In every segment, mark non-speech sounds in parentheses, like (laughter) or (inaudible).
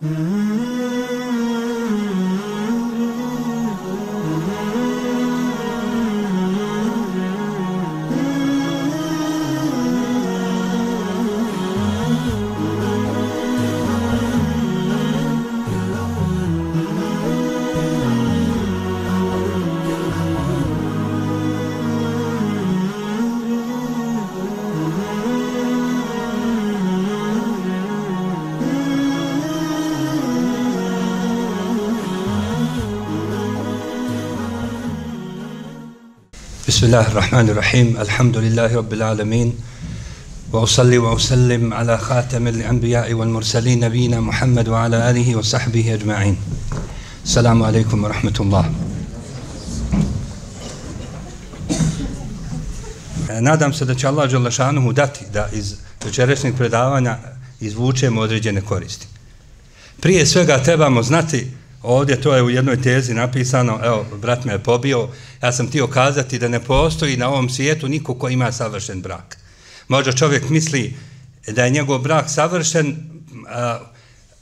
Mm-hmm. بسم الله الرحمن الرحيم الحمد لله رب العالمين وأصلي وأسلم على خاتم الأنبياء والمرسلين نبينا محمد وعلى آله وصحبه أجمعين السلام عليكم ورحمة الله Nadam se da će Allah Đalešanuhu dati da iz večeresnih predavanja izvučemo određene koristi. Prije svega trebamo znati Ovdje to je u jednoj tezi napisano, evo, brat me je pobio, ja sam ti kazati da ne postoji na ovom svijetu niko ko ima savršen brak. Možda čovjek misli da je njegov brak savršen a,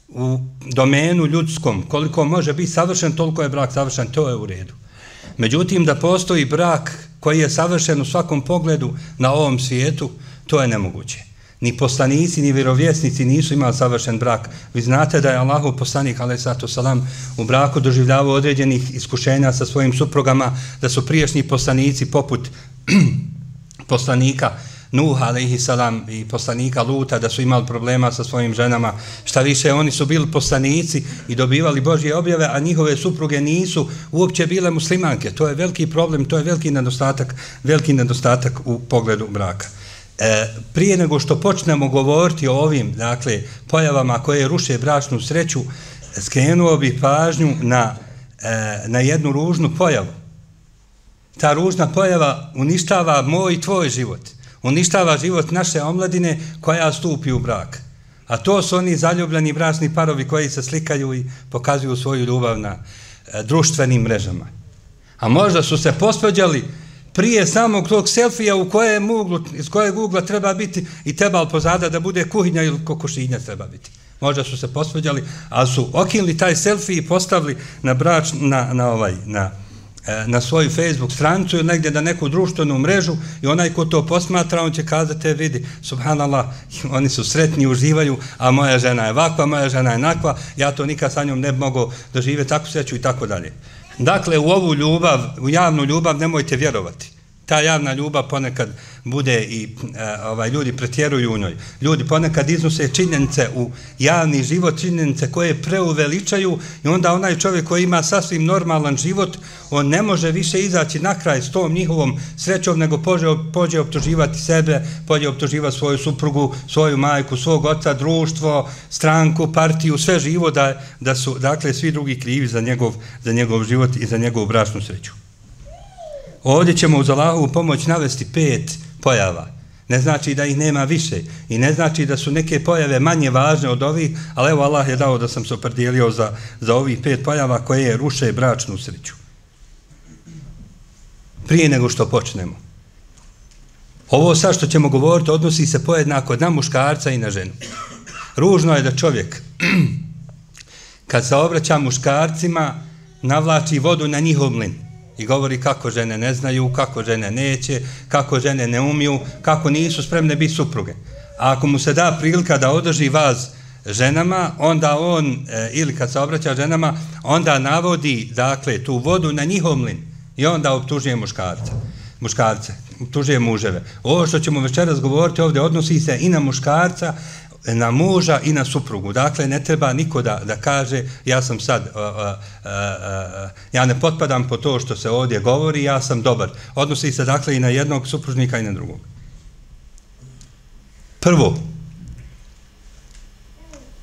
u domenu ljudskom. Koliko može biti savršen, toliko je brak savršen, to je u redu. Međutim, da postoji brak koji je savršen u svakom pogledu na ovom svijetu, to je nemoguće ni poslanici, ni vjerovjesnici nisu imali savršen brak. Vi znate da je Allahu poslanik, ali sato salam, u braku doživljavao određenih iskušenja sa svojim suprugama, da su priješnji poslanici poput (clears throat) poslanika Nuh, alaihi salam, i poslanika Luta, da su imali problema sa svojim ženama. Šta više, oni su bili poslanici i dobivali Božje objave, a njihove supruge nisu uopće bile muslimanke. To je veliki problem, to je veliki nedostatak, veliki nedostatak u pogledu braka. E, prije nego što počnemo govoriti o ovim dakle, pojavama koje ruše bračnu sreću, skrenuo bih pažnju na, e, na jednu ružnu pojavu. Ta ružna pojava uništava moj i tvoj život. Uništava život naše omladine koja stupi u brak. A to su oni zaljubljeni bračni parovi koji se slikaju i pokazuju svoju ljubav na e, društvenim mrežama. A možda su se posvađali prije samog tog selfija u kojem uglu, iz kojeg ugla treba biti i trebal pozada da bude kuhinja ili kokošinja treba biti. Možda su se posveđali, ali su okinuli taj selfie i postavili na brač, na, na ovaj, na, e, na svoju Facebook strancu ili negdje na neku društvenu mrežu i onaj ko to posmatra, on će kazati, e, vidi, subhanallah, (laughs) oni su sretni, uživaju, a moja žena je vakva, moja žena je nakva, ja to nikad sa njom ne mogu doživjeti takvu sreću i tako dalje. Dakle, u ovu ljubav, u javnu ljubav nemojte vjerovati. Ta javna ljubav ponekad bude i e, ovaj ljudi pretjeruju u njoj. Ljudi ponekad iznose činjenice u javni život, činjenice koje preuveličaju i onda onaj čovjek koji ima sasvim normalan život, on ne može više izaći na kraj s tom njihovom srećom, nego pođe, pođe optuživati sebe, pođe optuživati svoju suprugu, svoju majku, svog oca, društvo, stranku, partiju, sve živo da, da su, dakle, svi drugi krivi za njegov, za njegov život i za njegovu bračnu sreću. Ovdje ćemo uz Allahovu pomoć navesti pet pojava. Ne znači da ih nema više i ne znači da su neke pojave manje važne od ovih, ali evo Allah je dao da sam se opredijelio za, za ovih pet pojava koje ruše bračnu sreću. Prije nego što počnemo. Ovo sad što ćemo govoriti odnosi se pojednako na muškarca i na ženu. Ružno je da čovjek (clears throat) kad se obraća muškarcima navlači vodu na njihov mlin i govori kako žene ne znaju, kako žene neće, kako žene ne umiju, kako nisu spremne biti supruge. A ako mu se da prilika da održi vas ženama, onda on, e, ili kad se obraća ženama, onda navodi, dakle, tu vodu na njihov mlin i onda optužuje muškarca, muškarce, optužuje muževe. Ovo što ćemo večeras govoriti ovdje odnosi se i na muškarca, na muža i na suprugu. Dakle, ne treba niko da, da kaže ja sam sad, a, a, a, ja ne potpadam po to što se ovdje govori, ja sam dobar. Odnosi se dakle i na jednog supružnika i na drugog. Prvo,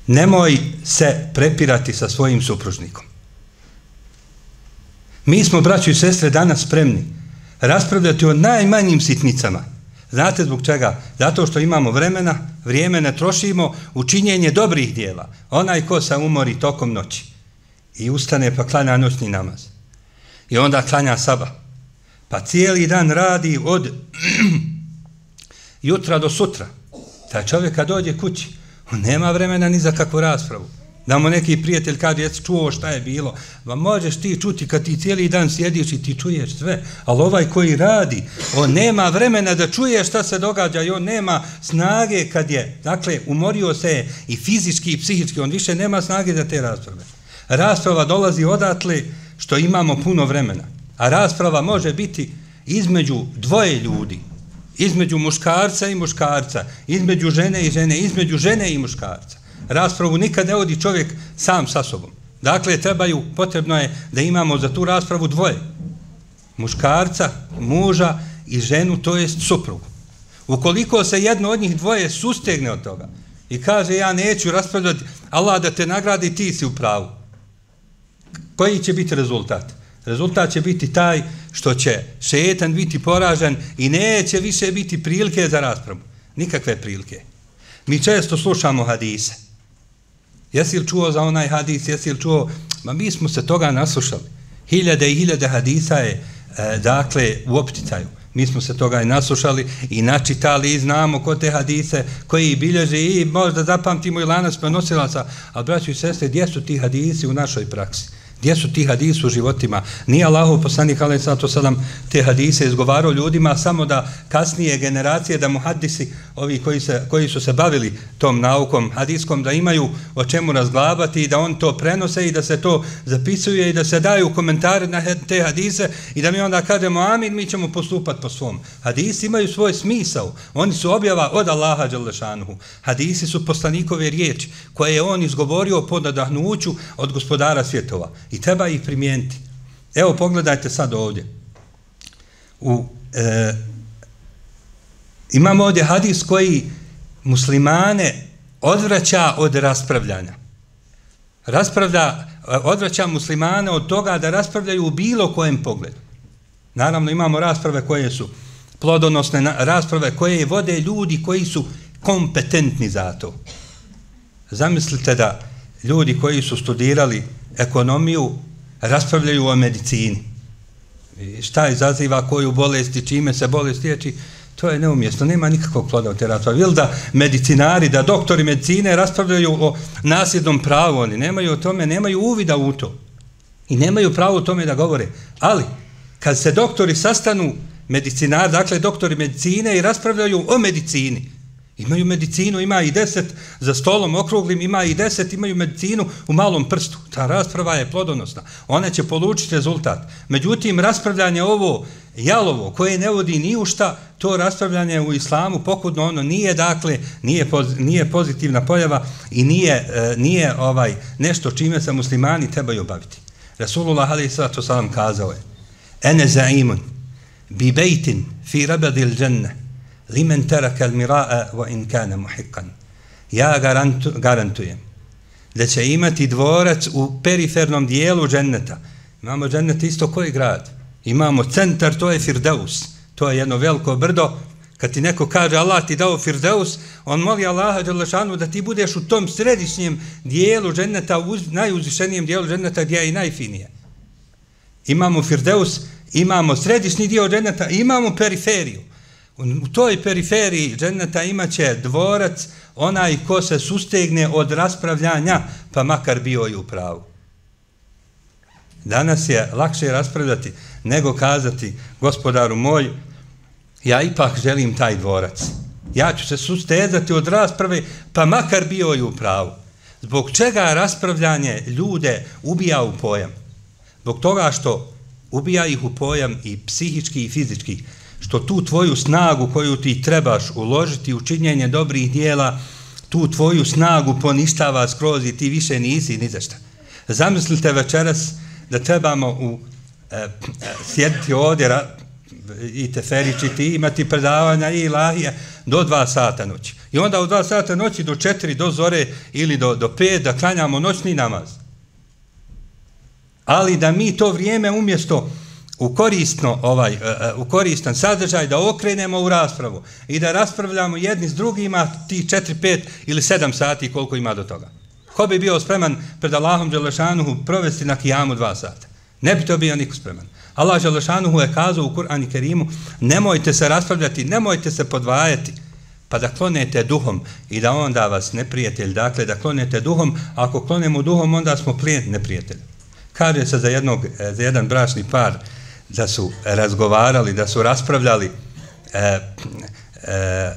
nemoj se prepirati sa svojim supružnikom. Mi smo, braći i sestre, danas spremni raspravljati o najmanjim sitnicama – Znate zbog čega? Zato što imamo vremena, vrijeme ne trošimo u činjenje dobrih dijela. Onaj ko se umori tokom noći i ustane pa klanja noćni namaz. I onda klanja saba. Pa cijeli dan radi od (clears throat) jutra do sutra. Ta čovjek kad dođe kući, on nema vremena ni za kakvu raspravu. Da mu neki prijatelj kaže, jesi čuo šta je bilo? Ma možeš ti čuti kad ti cijeli dan sjediš i ti čuješ sve. Ali ovaj koji radi, on nema vremena da čuje šta se događa i on nema snage kad je, dakle, umorio se i fizički i psihički, on više nema snage za te rasprave. Rasprava dolazi odatle što imamo puno vremena. A rasprava može biti između dvoje ljudi, između muškarca i muškarca, između žene i žene, između žene i muškarca. Raspravu nikad ne vodi čovjek sam sa sobom. Dakle, trebaju, potrebno je da imamo za tu raspravu dvoje. Muškarca, muža i ženu, to jest suprugu. Ukoliko se jedno od njih dvoje sustegne od toga i kaže ja neću raspravljati, Allah da te nagradi, ti si u pravu. Koji će biti rezultat? Rezultat će biti taj što će šetan biti poražen i neće više biti prilike za raspravu. Nikakve prilike. Mi često slušamo hadise. Jesi li čuo za onaj hadis, jesi li čuo? Ma mi smo se toga naslušali. Hiljade i hiljade hadisa je, e, dakle, u opticaju. Mi smo se toga i naslušali i načitali i znamo ko te hadise koji bilježe i možda zapamtimo i lanac prenosilaca. Ali, braći i sestre, gdje su ti hadisi u našoj praksi? Gdje su ti hadisi u životima? Nije Allahov poslanik, ali sad sadam te hadise izgovarao ljudima samo da kasnije generacije, da mu hadisi, ovi koji, se, koji su se bavili tom naukom hadiskom, da imaju o čemu razglabati i da on to prenose i da se to zapisuje i da se daju komentari na te hadise i da mi onda kažemo amin, mi ćemo postupati po svom. Hadisi imaju svoj smisao. Oni su objava od Allaha Đalešanuhu. Hadisi su poslanikove riječi koje je on izgovorio pod nadahnuću od gospodara svjetova i treba ih primijeniti. Evo, pogledajte sad ovdje. U, e, imamo ovdje hadis koji muslimane odvraća od raspravljanja. Raspravlja, odvraća muslimane od toga da raspravljaju u bilo kojem pogledu. Naravno, imamo rasprave koje su plodonosne rasprave koje vode ljudi koji su kompetentni za to. Zamislite da ljudi koji su studirali ekonomiju raspravljaju o medicini. I šta izaziva koju bolest i čime se bolest liječi, to je neumjesto, nema nikakvog ploda u te rasprave. Ili da medicinari, da doktori medicine raspravljaju o nasljednom pravu, oni nemaju o tome, nemaju uvida u to. I nemaju pravo o tome da govore. Ali, kad se doktori sastanu, medicinari, dakle doktori medicine i raspravljaju o medicini, Imaju medicinu, ima i deset za stolom okruglim, ima i deset, imaju medicinu u malom prstu. Ta rasprava je plodonosna. Ona će polučiti rezultat. Međutim, raspravljanje ovo jalovo, koje ne vodi ni u šta, to raspravljanje u islamu pokudno ono nije, dakle, nije, poz, nije pozitivna pojava i nije, e, nije ovaj nešto čime se muslimani trebaju baviti. Rasulullah alaih kazao je Ene zaimun bi bejtin fi rabadil dženne limen teraka almira'a wa in kana muhiqqan. Ja garantu, garantujem da će imati dvorac u perifernom dijelu dženneta. Imamo džennet isto koji grad. Imamo centar, to je Firdeus. To je jedno veliko brdo. Kad ti neko kaže Allah ti dao Firdeus, on moli Allaha Đalešanu da ti budeš u tom središnjem dijelu dženneta, u najuzvišenijem dijelu dženneta gdje je i najfinije. Imamo Firdeus, imamo središnji dio dženneta, imamo periferiju. U toj periferiji dženeta imaće dvorac onaj ko se sustegne od raspravljanja, pa makar bio i u pravu. Danas je lakše raspravljati nego kazati gospodaru moj, ja ipak želim taj dvorac. Ja ću se sustezati od rasprave, pa makar bio i u pravu. Zbog čega raspravljanje ljude ubija u pojam? Zbog toga što ubija ih u pojam i psihički i fizički što tu tvoju snagu koju ti trebaš uložiti u činjenje dobrih dijela, tu tvoju snagu poništava skroz i ti više nisi ni za šta. Zamislite večeras da trebamo u, e, e, sjediti ovdje ra, i teferići ti imati predavanja i lahije do dva sata noći. I onda u dva sata noći do četiri, do zore ili do, do pet da klanjamo noćni namaz. Ali da mi to vrijeme umjesto u korisno ovaj e, e, u koristan sadržaj da okrenemo u raspravu i da raspravljamo jedni s drugima ti 4 5 ili 7 sati koliko ima do toga. Ko bi bio spreman pred Allahom dželešanuhu provesti na kijamu 2 sata? Ne bi to bio niko spreman. Allah dželešanuhu je kazao u Kur'anu Kerimu nemojte se raspravljati, nemojte se podvajati. pa da klonete duhom i da onda vas neprijatelj, dakle da klonete duhom, ako klonemo duhom, onda smo plijen neprijatelj. Kaže se za, jednog, e, za jedan bračni par da su razgovarali, da su raspravljali e, e,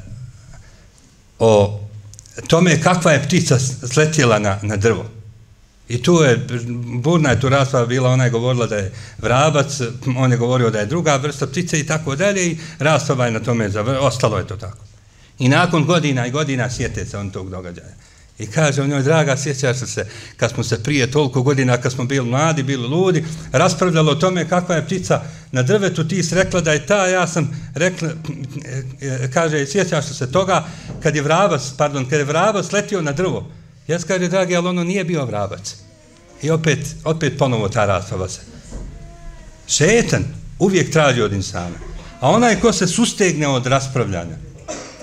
o tome kakva je ptica sletjela na, na drvo. I tu je, burna je tu rasprava bila, ona je govorila da je vrabac, on je govorio da je druga vrsta ptice i tako dalje i rasprava je na tome, ostalo je to tako. I nakon godina i godina sjete se on tog događaja. I kaže on njoj, draga, sjećaš se kad smo se prije toliko godina, kad smo bili mladi, bili ludi, raspravljalo o tome kakva je ptica na drvetu, ti si rekla da je ta, ja sam rekla, e, e, kaže, sjećaš se toga, kad je vrabac, pardon, kad je vrabac letio na drvo. Ja kaže, dragi, ali ono nije bio vrabac. I opet, opet ponovo ta rasprava se. Šetan uvijek traži od insana. A onaj ko se sustegne od raspravljanja,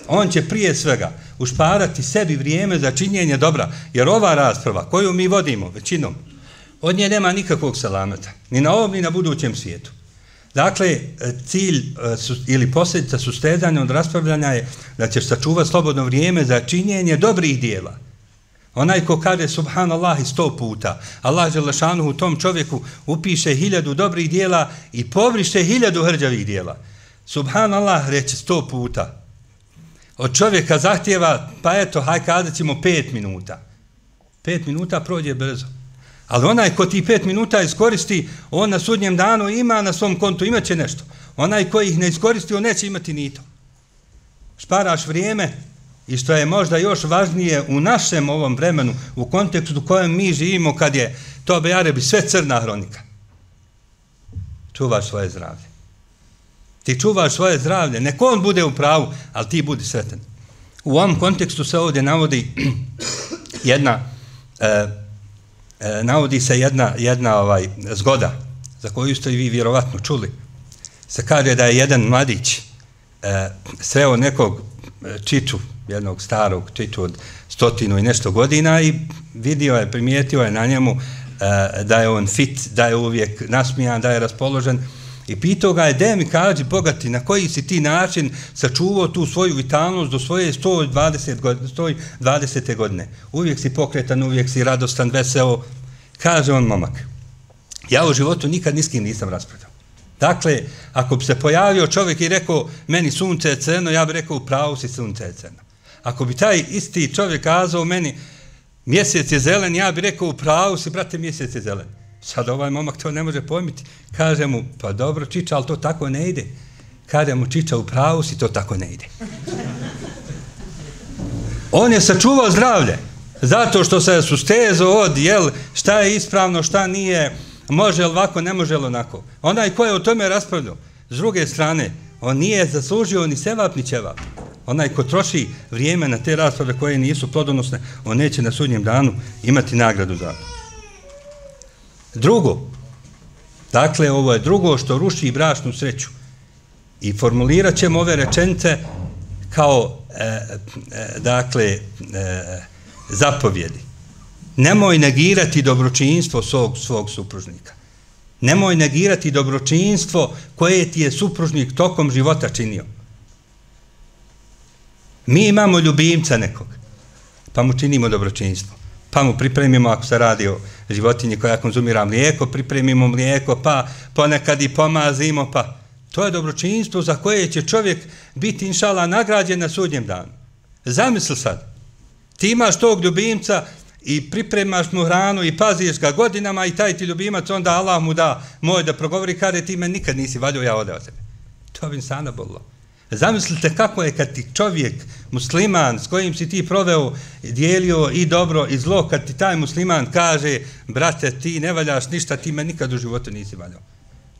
on će prije svega ušparati sebi vrijeme za činjenje dobra. Jer ova rasprava koju mi vodimo većinom, od nje nema nikakvog salameta. Ni na ovom, ni na budućem svijetu. Dakle, e, cilj e, ili posljedica sustezanja od raspravljanja je da ćeš sačuvati slobodno vrijeme za činjenje dobrih dijela. Onaj ko kaže subhanallah i sto puta, Allah Želešanu u tom čovjeku upiše hiljadu dobrih dijela i povriše hiljadu hrđavih dijela. Subhanallah reći sto puta. Od čovjeka zahtjeva, pa eto, haj kazat ćemo pet minuta. Pet minuta prođe brzo. Ali onaj ko ti pet minuta iskoristi, on na sudnjem danu ima na svom kontu, imaće nešto. Onaj koji ih ne iskoristi, on neće imati ni to. Šparaš vrijeme, I što je možda još važnije u našem ovom vremenu, u kontekstu u kojem mi živimo, kad je to bejarebi sve crna hronika. Čuvaš svoje zdravlje. Ti čuvaš svoje zdravlje. Neko on bude u pravu, ali ti budi sretan. U ovom kontekstu se ovdje navodi (clears throat) jedna e, e, navodi se jedna, jedna ovaj zgoda za koju ste vi vjerovatno čuli. Se kaže da je jedan mladić e, sreo nekog e, čiču jednog starog čiču od stotinu i nešto godina i vidio je, primijetio je na njemu e, da je on fit, da je uvijek nasmijan, da je raspoložen i pitao ga je, de mi kaži, bogati, na koji si ti način sačuvao tu svoju vitalnost do svoje 120 godine, 120. godine. Uvijek si pokretan, uvijek si radostan, veseo. Kaže on, momak, ja u životu nikad niskim nisam raspravljao. Dakle, ako bi se pojavio čovjek i rekao, meni sunce je crno, ja bih rekao, pravo si sunce je crno. Ako bi taj isti čovjek kazao meni, mjesec je zelen, ja bih rekao, pravo si, brate, mjesec je zelen. Sad ovaj momak to ne može pojmiti. Kaže mu, pa dobro, čiča, ali to tako ne ide. Kaže mu, čiča, u pravu si, to tako ne ide. On je sačuvao zdravlje. Zato što se sustezo od, jel, šta je ispravno, šta nije, može li ovako, ne može li onako. Onaj ko je o tome raspravljao, s druge strane, on nije zaslužio ni sevap, ni ćevap onaj ko troši vrijeme na te rasprave koje nisu plodonosne, on neće na sudnjem danu imati nagradu za to. Drugo, dakle, ovo je drugo što ruši brašnu sreću. I formulirat ćemo ove rečence kao, e, e, dakle, e, zapovjedi. Nemoj negirati dobročinstvo svog, svog supružnika. Nemoj negirati dobročinstvo koje ti je supružnik tokom života činio. Mi imamo ljubimca nekog, pa mu činimo dobročinstvo. Pa mu pripremimo, ako se radi o životinji koja konzumira mlijeko, pripremimo mlijeko, pa ponekad i pomazimo, pa to je dobročinstvo za koje će čovjek biti, inšala, nagrađen na sudnjem danu. Zamisli sad, ti imaš tog ljubimca i pripremaš mu hranu i paziš ga godinama i taj ti ljubimac, onda Allah mu da moj da progovori kada ti me nikad nisi valjao, ja odeo sebe. To bi insana bolilo. Zamislite kako je kad ti čovjek, musliman, s kojim si ti proveo, dijelio i dobro i zlo, kad ti taj musliman kaže, brate, ti ne valjaš ništa, ti me nikad u životu nisi valjao.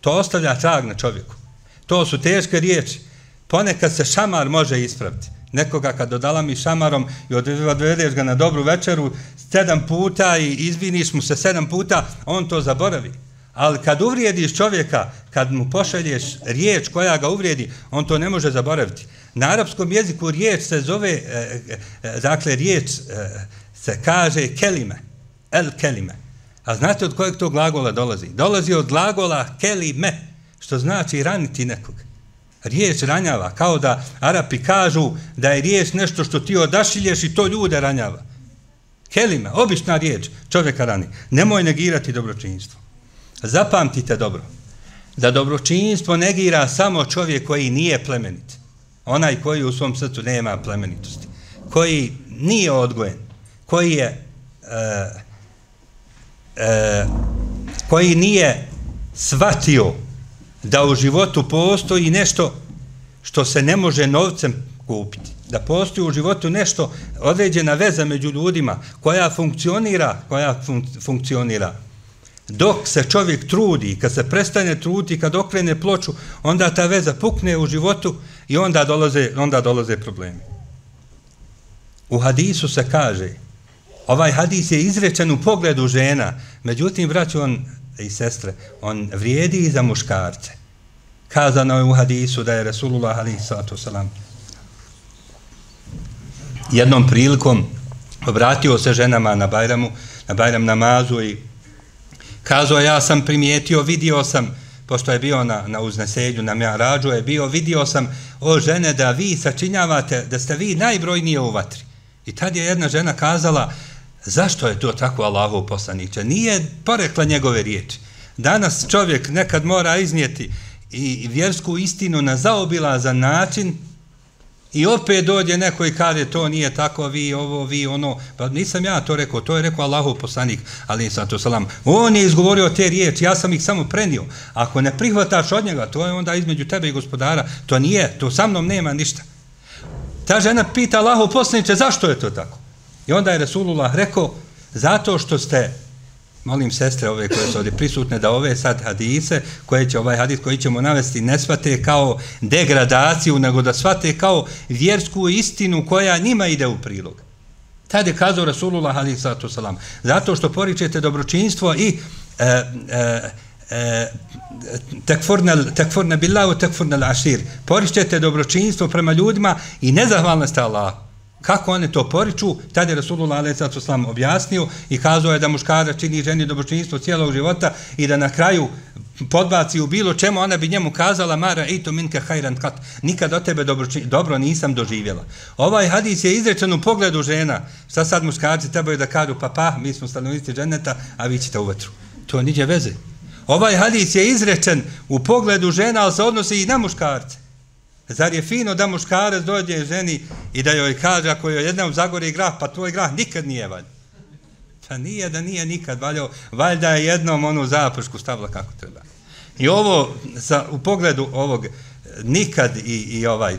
To ostavlja trag na čovjeku. To su teške riječi. Ponekad se šamar može ispraviti. Nekoga kad dodala mi šamarom i odvedeš ga na dobru večeru sedam puta i izviniš mu se sedam puta, on to zaboravi. Ali kad uvrijediš čovjeka, kad mu pošalješ riječ koja ga uvrijedi, on to ne može zaboraviti. Na arapskom jeziku riječ se zove, e, e, e, dakle riječ e, se kaže kelime, el kelime. A znate od kojeg to glagola dolazi? Dolazi od glagola kelime, što znači raniti nekog. Riječ ranjava, kao da Arapi kažu da je riječ nešto što ti odašilješ i to ljude ranjava. Kelima, obična riječ, čovjeka rani. Nemoj negirati dobročinjstvo. Zapamtite dobro, da dobročinstvo negira samo čovjek koji nije plemenit. Onaj koji u svom srcu nema plemenitosti. Koji nije odgojen. Koji je e, e, koji nije svatio da u životu postoji nešto što se ne može novcem kupiti. Da postoji u životu nešto, određena veza među ljudima koja funkcionira, koja fun funkcionira. Dok se čovjek trudi, kad se prestane truditi, kad okrene ploču, onda ta veza pukne u životu i onda dolaze, onda dolaze problemi. U hadisu se kaže, ovaj hadis je izrečen u pogledu žena, međutim, braću on i sestre, on vrijedi i za muškarce. Kazano je u hadisu da je Resulullah alaih sallatu salam jednom prilikom obratio se ženama na Bajramu, na Bajram namazu i kazao ja sam primijetio, vidio sam, pošto je bio na, na uzneselju, na mjarađu je bio, vidio sam o žene da vi sačinjavate, da ste vi najbrojnije u vatri. I tad je jedna žena kazala, zašto je to tako Allahov poslaniće? Nije porekla njegove riječi. Danas čovjek nekad mora iznijeti i vjersku istinu na zaobilazan način i opet dođe neko i kaže to nije tako, vi ovo, vi ono. Pa nisam ja to rekao, to je rekao Allahov poslanik, ali sam to salam. On je izgovorio te riječi, ja sam ih samo prenio. Ako ne prihvataš od njega, to je onda između tebe i gospodara. To nije, to sa mnom nema ništa. Ta žena pita Allahov poslaniče, zašto je to tako? I onda je Resulullah rekao, zato što ste, molim sestre ove koje su ovdje prisutne, da ove sad hadise, koje će ovaj hadis koji ćemo navesti, ne svate kao degradaciju, nego da svate kao vjersku istinu koja njima ide u prilog. Tad je kazao Rasulullah alaih sallatu salam, zato što poričete dobročinstvo i e, e, e, tekfurna billahu, tekfurna ašir. Poričete dobročinstvo prema ljudima i nezahvalne ste Allahu. Kako one to poriču, tada je Rasulullah a.s. objasnio i kazao je da muškara čini ženi dobročinstvo cijelog života i da na kraju podbaci u bilo čemu, ona bi njemu kazala Mara ito minke hajran kat, nikad od tebe dobro nisam doživjela. Ovaj hadis je izrečen u pogledu žena. Šta sad muškarci trebaju da kažu, pa pa, mi smo stanovnici dženeta, a vi ćete u vatru. To niđe veze. Ovaj hadis je izrečen u pogledu žena, ali se odnosi i na muškarce. Zar je fino da muškarac dođe ženi i da joj kaže ako joj jednom zagori grah, pa tvoj grah nikad nije valj. Pa nije da nije nikad valjao, valjda je jednom onu zapušku stavila kako treba. I ovo, sa, u pogledu ovog, nikad i, i ovaj,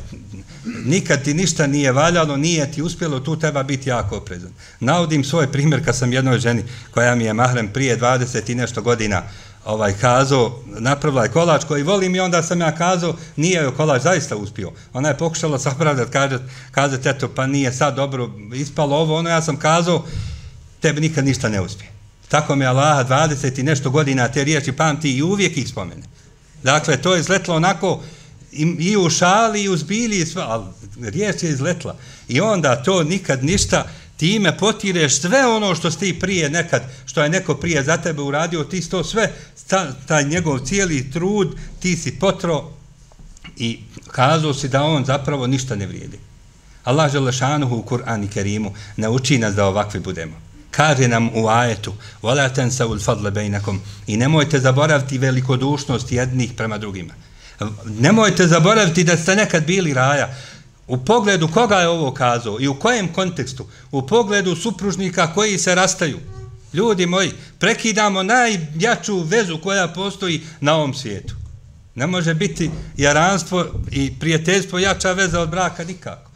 nikad ti ništa nije valjalo, nije ti uspjelo, tu treba biti jako oprezan. Navodim svoj primjer kad sam jednoj ženi koja mi je mahrem prije 20 i nešto godina ovaj kazao, napravila je kolač koji volim i onda sam ja kazao, nije joj kolač zaista uspio. Ona je pokušala sapravljati, kaže, kaže, eto, pa nije sad dobro ispalo ovo, ono ja sam kazao, tebi nikad ništa ne uspije. Tako mi Allaha 20 i nešto godina te riječi pamti i uvijek ih spomene. Dakle, to je izletlo onako i, i u šali i u zbili, i ali riječ je izletla. I onda to nikad ništa, time potireš sve ono što ste prije nekad, što je neko prije za tebe uradio, ti to sve, ta, taj njegov cijeli trud, ti si potro i kazao si da on zapravo ništa ne vrijedi. Allah Želešanuhu u Kur'an i Kerimu nauči nas da ovakvi budemo. Kaže nam u ajetu وَلَا تَنْسَوُ الْفَضْلَ بَيْنَكُمْ I nemojte zaboraviti velikodušnost jednih prema drugima. Nemojte zaboraviti da ste nekad bili raja. U pogledu koga je ovo kazao i u kojem kontekstu? U pogledu supružnika koji se rastaju. Ljudi moji, prekidamo najjaču vezu koja postoji na ovom svijetu. Ne može biti jaranstvo i prijateljstvo jača veza od braka nikako.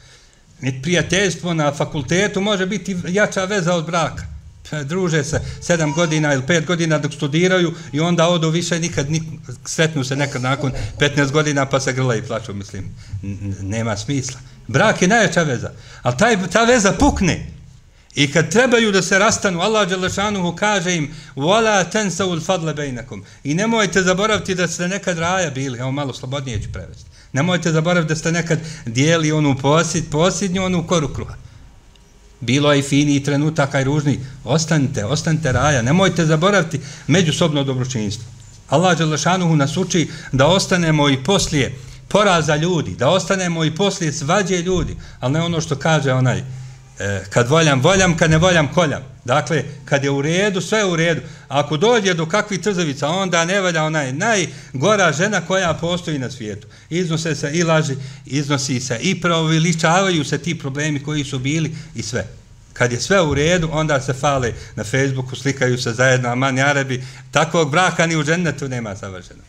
Ni prijateljstvo na fakultetu može biti jača veza od braka. E, druže se sedam godina ili pet godina dok studiraju i onda odu više nikad, nik, sretnu se nekad nakon 15 godina pa se grla i plaću, mislim, nema smisla. Brak je najjača veza, ali taj, ta veza pukne. I kad trebaju da se rastanu, Allah Đelešanuhu kaže im وَلَا تَنْسَوُ ul بَيْنَكُمْ. I nemojte zaboraviti da ste nekad raja bili, evo malo slobodnije ću prevesti. Nemojte zaboraviti da ste nekad dijeli onu posled, posljednju onu koru kruha. Bilo je i fini i trenutaka i ružni. Ostanite, ostanite raja. Nemojte zaboraviti međusobno dobročinjstvo. Allah Đelešanuhu nas uči da ostanemo i poslije poraza ljudi, da ostanemo i poslije svađe ljudi, ali ne ono što kaže onaj, e, kad valjam, valjam, kad ne valjam, koljam. Dakle, kad je u redu, sve je u redu. A ako dođe do kakvih trzavica, onda ne valja onaj najgora žena koja postoji na svijetu. Iznose se i laži, iznosi se i proviličavaju se ti problemi koji su bili i sve. Kad je sve u redu, onda se fale na Facebooku, slikaju se zajedno, aman jarebi, Arabi, takvog braka ni u džennetu nema savršeno.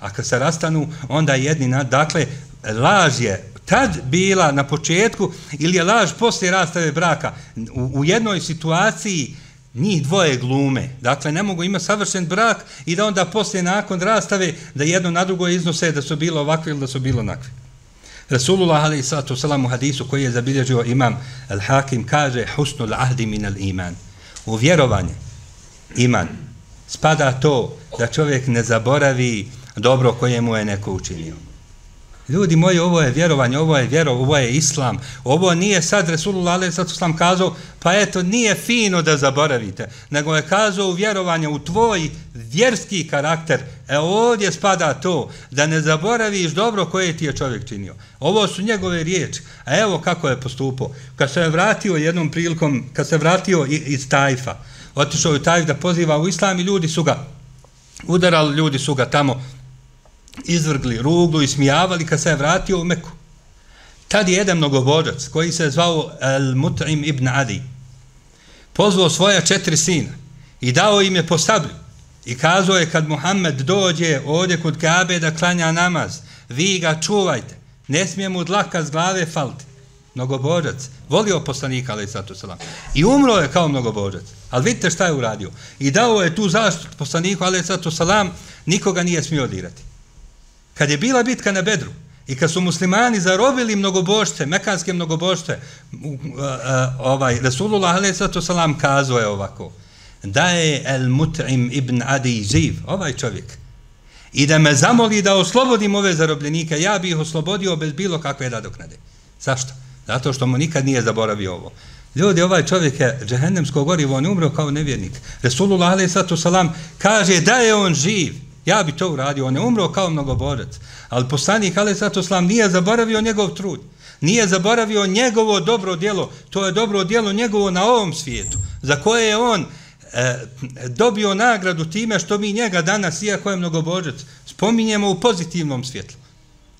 A kad se rastanu, onda jedni, na, dakle, laž je tad bila na početku ili je laž poslije rastave braka u, u jednoj situaciji njih dvoje glume. Dakle, ne mogu imati savršen brak i da onda poslije nakon rastave da jedno na drugo iznose da su bilo ovakve ili da su bilo onakve. Rasulullah alaih sallatu salam u hadisu koji je zabilježio imam al-Hakim kaže husnul ahdi min al-iman. U vjerovanje iman spada to da čovjek ne zaboravi dobro koje mu je neko učinio. Ljudi moji, ovo je vjerovanje, ovo je vjero, ovo je islam. Ovo nije sad Resulullah alaih sallatu salam kazao, pa eto, nije fino da zaboravite, nego je kazao u vjerovanje, u tvoj vjerski karakter, e ovdje spada to, da ne zaboraviš dobro koje ti je čovjek činio. Ovo su njegove riječi. A evo kako je postupao. Kad se je vratio jednom prilikom, kad se je vratio iz Tajfa, otišao je Tajf da poziva u islam i ljudi su ga udarali, ljudi su ga tamo izvrgli ruglu i smijavali kad se je vratio u Meku. Tad je jedan mnogobođac koji se zvao El Mut'im ibn Adi pozvao svoja četiri sina i dao im je po sablju i kazao je kad Muhammed dođe ovdje kod Kabe da klanja namaz, vi ga čuvajte, ne smije mu dlaka z glave falti. Mnogobođac, volio poslanika, ali sato salam. I umro je kao mnogobođac. Ali vidite šta je uradio. I dao je tu zaštitu poslaniku, ali sato salam, nikoga nije smio dirati. Kad je bila bitka na Bedru, I kad su muslimani zarobili mnogobožce, mekanske mnogobožce, ovaj, Rasulullah a.s. kazao je ovako, da je el mut'im ibn Adi živ, ovaj čovjek, i da me zamoli da oslobodim ove zarobljenike, ja bih ih oslobodio bez bilo kakve nadoknade. Zašto? Zato što mu nikad nije zaboravio ovo. Ljudi, ovaj čovjek je džehennemsko gorivo, on je umro kao nevjernik. Resulullah a.s. kaže da je on živ, Ja bi to uradio, on je umro kao mnogoborac. Ali poslanik Ali Sato Slam nije zaboravio njegov trud. Nije zaboravio njegovo dobro djelo. To je dobro djelo njegovo na ovom svijetu. Za koje je on e, dobio nagradu time što mi njega danas, iako je mnogoborac, spominjemo u pozitivnom svjetlu.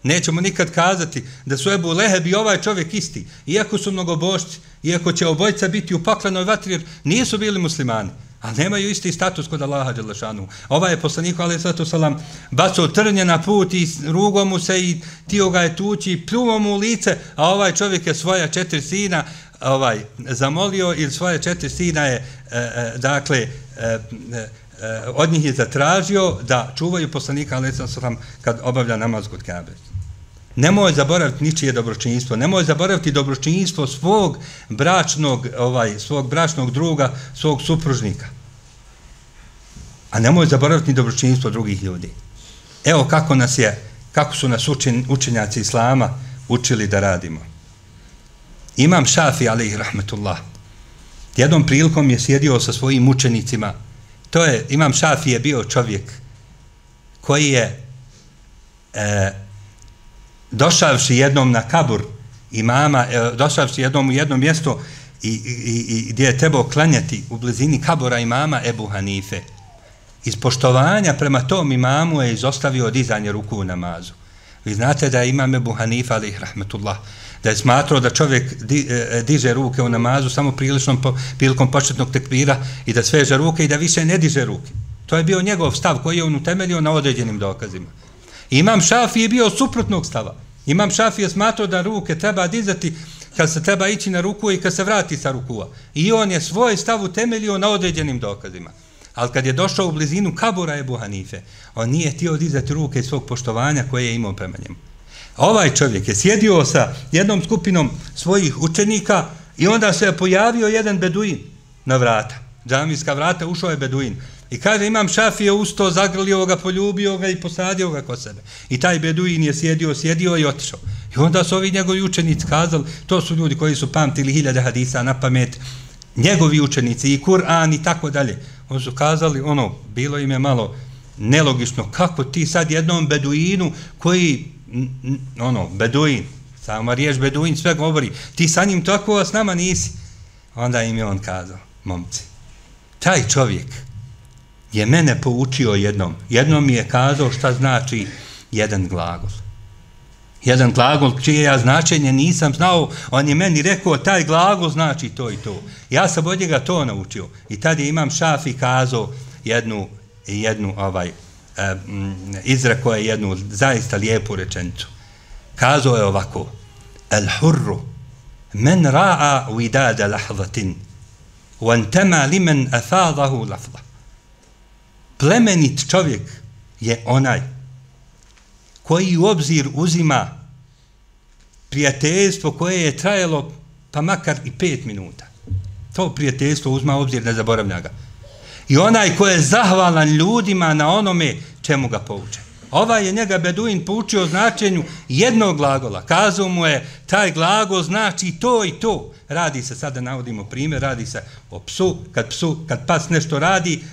Nećemo nikad kazati da su Ebu Leheb i ovaj čovjek isti. Iako su mnogobošci, iako će obojca biti u paklenoj vatri, nisu bili muslimani. Ali nemaju isti status kod Allaha Đelešanu. Ova je poslanik, ali sallatu salam, bacao trnje na put i rugom mu se i tio ga je tući, pljuo mu u lice, a ovaj čovjek je svoja četiri sina ovaj zamolio ili svoje četiri sina je, e, e, dakle, e, e, e od njih je zatražio da čuvaju poslanika, ali sallatu salam, kad obavlja namaz kod Kabe. Nemoj zaboraviti ničije dobročinjstvo, nemoj zaboraviti dobročinjstvo svog bračnog, ovaj, svog bračnog druga, svog supružnika. A nemoj zaboraviti ni dobročinjstvo drugih ljudi. Evo kako nas je, kako su nas učen, učenjaci Islama učili da radimo. Imam Šafi, ali rahmetullah, jednom prilikom je sjedio sa svojim učenicima. To je, Imam Šafi je bio čovjek koji je e, došavši jednom na kabur imama, e, došavši jednom u jedno mjesto i, i, i gdje je trebao klanjati u blizini kabura imama Ebu Hanife, iz poštovanja prema tom imamu je izostavio dizanje ruku u namazu. Vi znate da je imam Ebu Hanife, ali ih rahmetullah, da je smatrao da čovjek di, e, e, diže ruke u namazu samo priličnom po, prilikom početnog tekbira i da sveže ruke i da više ne diže ruke. To je bio njegov stav koji je on utemeljio na određenim dokazima. Imam Šafi je bio suprotnog stava. Imam Šafi je smatrao da ruke treba dizati kad se treba ići na ruku i kad se vrati sa rukua. I on je svoj stav utemeljio na određenim dokazima. Ali kad je došao u blizinu Kabura Ebu Hanife, on nije htio dizati ruke iz svog poštovanja koje je imao prema njemu. Ovaj čovjek je sjedio sa jednom skupinom svojih učenika i onda se je pojavio jedan beduin na vrata. Džamijska vrata, ušao je beduin. I kaže, imam šafije usto, zagrlio ga, poljubio ga i posadio ga kod sebe. I taj beduin je sjedio, sjedio i otišao. I onda su ovi njegovi učenici kazali, to su ljudi koji su pamtili hiljade hadisa na pamet, njegovi učenici i Kur'an i tako dalje. Oni su kazali, ono, bilo im je malo nelogično, kako ti sad jednom beduinu koji ono, beduin, sama riješ beduin, sve govori, ti sa njim tako, a s nama nisi. Onda im je on kazao, momci, taj čovjek je mene poučio jednom. Jednom mi je kazao šta znači jedan glagol. Jedan glagol čije ja značenje nisam znao, on je meni rekao taj glagol znači to i to. Ja sam od njega to naučio. I tad je imam šafi kazao jednu, jednu ovaj, e, izreko je jednu zaista lijepu rečenicu. Kazao je ovako, el hurru, men ra'a vidada lahzatin, وانتما limen afadahu lafza. Plemenit čovjek je onaj koji u obzir uzima prijateljstvo koje je trajalo pa makar i pet minuta. To prijateljstvo uzma obzir, ne zaboravlja ga. I onaj ko je zahvalan ljudima na onome čemu ga pouče. Ovaj je njega Beduin poučio značenju jednog glagola. Kazao mu je, taj glagol znači to i to. Radi se, sada navodimo primjer, radi se o psu. Kad, psu, kad pas nešto radi,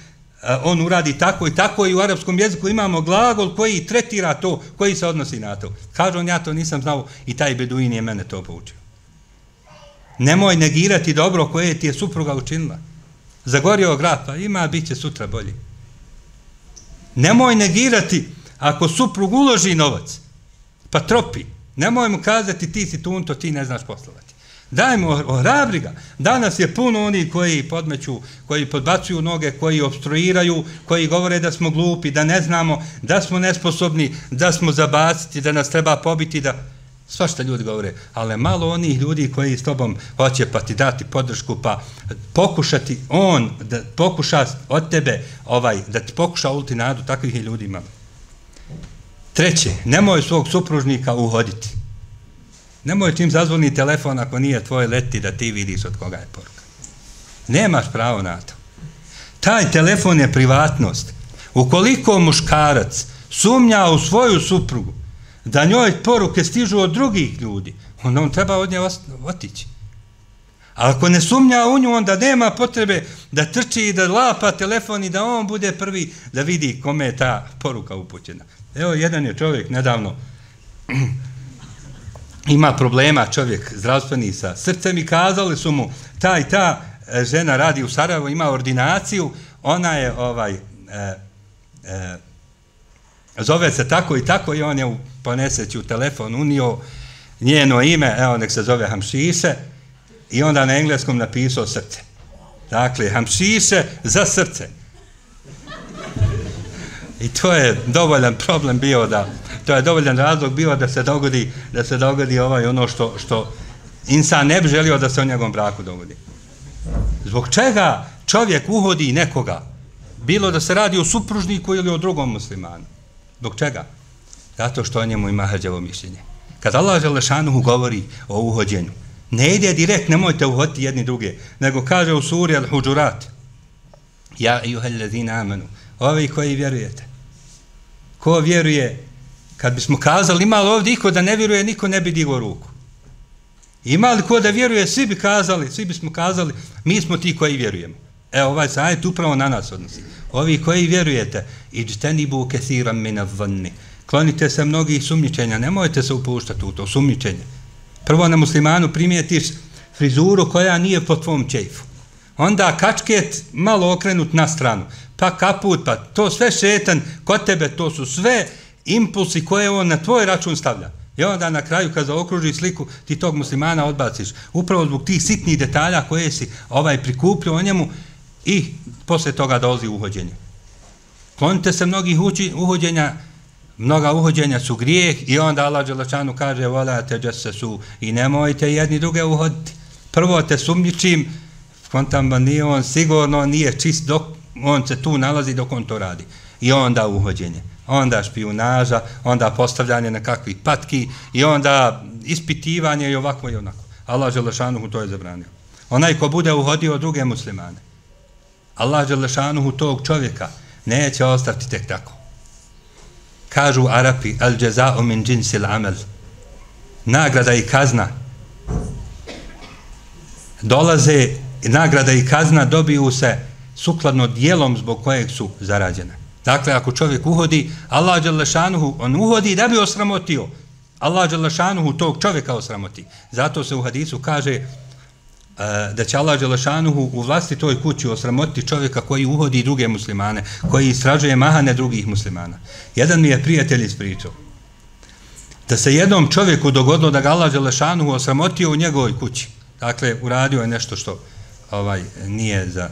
E, on uradi tako i tako i u arapskom jeziku imamo glagol koji tretira to, koji se odnosi na to. Kaže on, ja to nisam znao i taj Beduin je mene to poučio. Nemoj negirati dobro koje ti je supruga učinila. Zagorio grad, pa ima, bit će sutra bolji. Nemoj negirati ako suprug uloži novac, pa tropi, nemoj mu kazati ti si tunto, ti ne znaš poslovati. Dajmo, ohrabri ga. Danas je puno oni koji podmeću, koji podbacuju noge, koji obstruiraju, koji govore da smo glupi, da ne znamo, da smo nesposobni, da smo zabaciti, da nas treba pobiti, da svašta ljudi govore, ali malo onih ljudi koji s tobom hoće pa ti dati podršku, pa pokušati on da pokuša od tebe ovaj, da ti pokuša ulti nadu, takvih je ljudi imamo. Treće, nemoj svog supružnika uhoditi. Nemoj čim zazvoni telefon ako nije tvoj leti da ti vidiš od koga je poruka. Nemaš pravo na to. Taj telefon je privatnost. Ukoliko muškarac sumnja u svoju suprugu da njoj poruke stižu od drugih ljudi, onda on treba od nje otići. A ako ne sumnja u nju, onda nema potrebe da trči i da lapa telefon i da on bude prvi da vidi kome je ta poruka upućena. Evo, jedan je čovjek nedavno (clears throat) ima problema čovjek zdravstveni sa srcem i kazali su mu ta i ta žena radi u Sarajevo, ima ordinaciju, ona je ovaj e, e, zove se tako i tako i on je u poneseći u telefon unio njeno ime, evo nek se zove Hamšiše i onda na engleskom napisao srce. Dakle, Hamšiše za srce. I to je dovoljan problem bio da to je dovoljan razlog bio da se dogodi da se dogodi ovaj ono što što insan ne bi želio da se u njegovom braku dogodi. Zbog čega čovjek uhodi nekoga? Bilo da se radi o supružniku ili o drugom muslimanu. Zbog čega? Zato što o njemu ima hrđavo mišljenje. Kad Allah Želešanuhu govori o uhođenju, ne ide direkt, nemojte uhoditi jedni druge, nego kaže u suri Al-Huđurat, Ja i uheljazina amanu, ovi koji vjerujete, ko vjeruje, kad bismo kazali, ima li ovdje iko da ne vjeruje, niko ne bi digao ruku. Ima li ko da vjeruje, svi bi kazali, svi bismo kazali, mi smo ti koji vjerujemo. Evo, ovaj sajet upravo na nas odnosi. Ovi koji vjerujete, iđtenibu kethiram mina vanni. Klonite se mnogih sumničenja, nemojte se upuštati u to sumničenje. Prvo na muslimanu primijetiš frizuru koja nije po tvom čejfu. Onda kačket malo okrenut na stranu pa kaput, pa to sve šetan kod tebe, to su sve impulsi koje on na tvoj račun stavlja. I onda na kraju kad zaokruži sliku, ti tog muslimana odbaciš. Upravo zbog tih sitnih detalja koje si ovaj prikupio o njemu i posle toga dolazi uhođenje. Klonite se mnogih uči, uhođenja, mnoga uhođenja su grijeh i onda Allah Đelešanu kaže volate džese su i nemojte jedni druge uhoditi. Prvo te sumničim, kontam nije on sigurno nije čist dok on se tu nalazi dok on to radi. I onda uhođenje, onda špijunaža, onda postavljanje nekakvih patki i onda ispitivanje i ovako i onako. Allah Želešanuhu to je zabranio. Onaj ko bude uhodio druge muslimane, Allah Želešanuhu tog čovjeka neće ostati tek tako. Kažu Arapi, al džeza'u min džinsil amel, nagrada i kazna, dolaze, nagrada i kazna dobiju se sukladno dijelom zbog kojeg su zarađene. Dakle, ako čovjek uhodi, Allah Đalešanuhu, on uhodi da bi osramotio Allah Đalešanuhu tog čovjeka osramoti. Zato se u hadisu kaže uh, da će Allah Đelešanuhu u vlasti toj kući osramoti čovjeka koji uhodi druge muslimane, koji istražuje mahane drugih muslimana. Jedan mi je prijatelj ispričao da se jednom čovjeku dogodilo da ga Allah Đelešanuhu osramotio u njegovoj kući. Dakle, uradio je nešto što ovaj nije za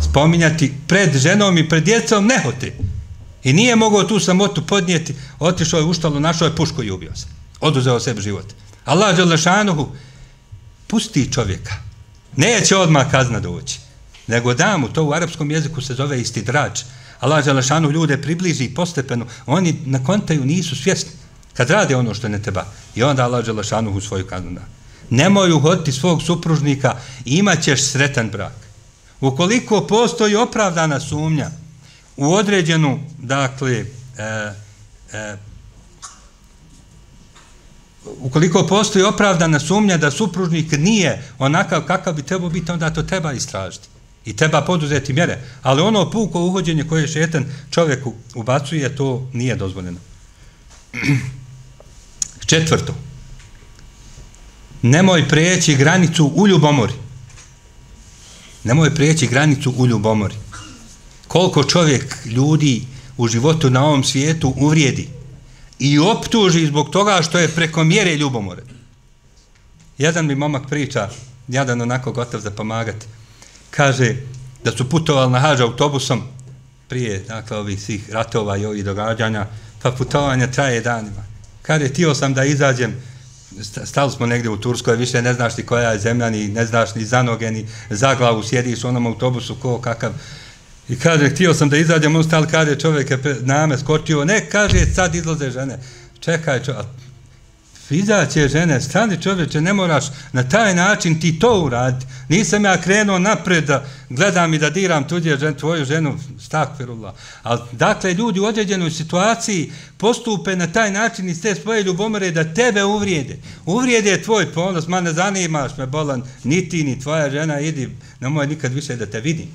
spominjati pred ženom i pred djecom nehote. I nije mogao tu samotu podnijeti, otišao je u štalu, našao je pušku i ubio se. Oduzeo sebi život. Allah Đelešanuhu pusti čovjeka. Neće odmah kazna doći. Nego da mu, to u arapskom jeziku se zove isti drač. Allah Đelešanuhu ljude približi postepeno. Oni na kontaju nisu svjesni. Kad rade ono što ne treba. I onda Allah Đelešanuhu svoju kaznu da. Nemoj uhoditi svog supružnika i imat ćeš sretan brak. Ukoliko postoji opravdana sumnja, u određenu, dakle, e, e, ukoliko postoji opravdana sumnja da supružnik nije onakav kakav bi trebao biti, onda to treba istražiti. I treba poduzeti mjere. Ali ono puko uhođenje koje šetan čovjeku ubacuje, to nije dozvoljeno. Četvrto. Nemoj preći granicu u ljubomori. Nemoj prijeći granicu u ljubomori koliko čovjek ljudi u životu na ovom svijetu uvrijedi i optuži zbog toga što je preko mjere ljubomore. Jedan mi momak priča, jadan onako gotov za pomagati, kaže da su putovali na hađa autobusom prije dakle, ovih svih ratova i ovih događanja, pa putovanje traje danima. Kaže, tio sam da izađem, stali smo negdje u Turskoj, više ne znaš ni koja je zemlja, ni ne znaš ni za noge, ni za glavu, sjediš u onom autobusu, ko kakav, I kaže, htio sam da izađem, on stal, kaže, čovjek je name skočio, ne, kaže, sad izlaze žene. Čekaj, čovjek, izaće žene, stani čovječe, ne moraš na taj način ti to uraditi. Nisam ja krenuo napred da gledam i da diram tuđe žen, tvoju ženu, stakvirullah. Ali, dakle, ljudi u određenoj situaciji postupe na taj način iz te svoje ljubomore da tebe uvrijede. Uvrijede tvoj ponos, ma ne zanimaš me, bolan, ni ti, ni tvoja žena, idi, nemoj nikad više da te vidim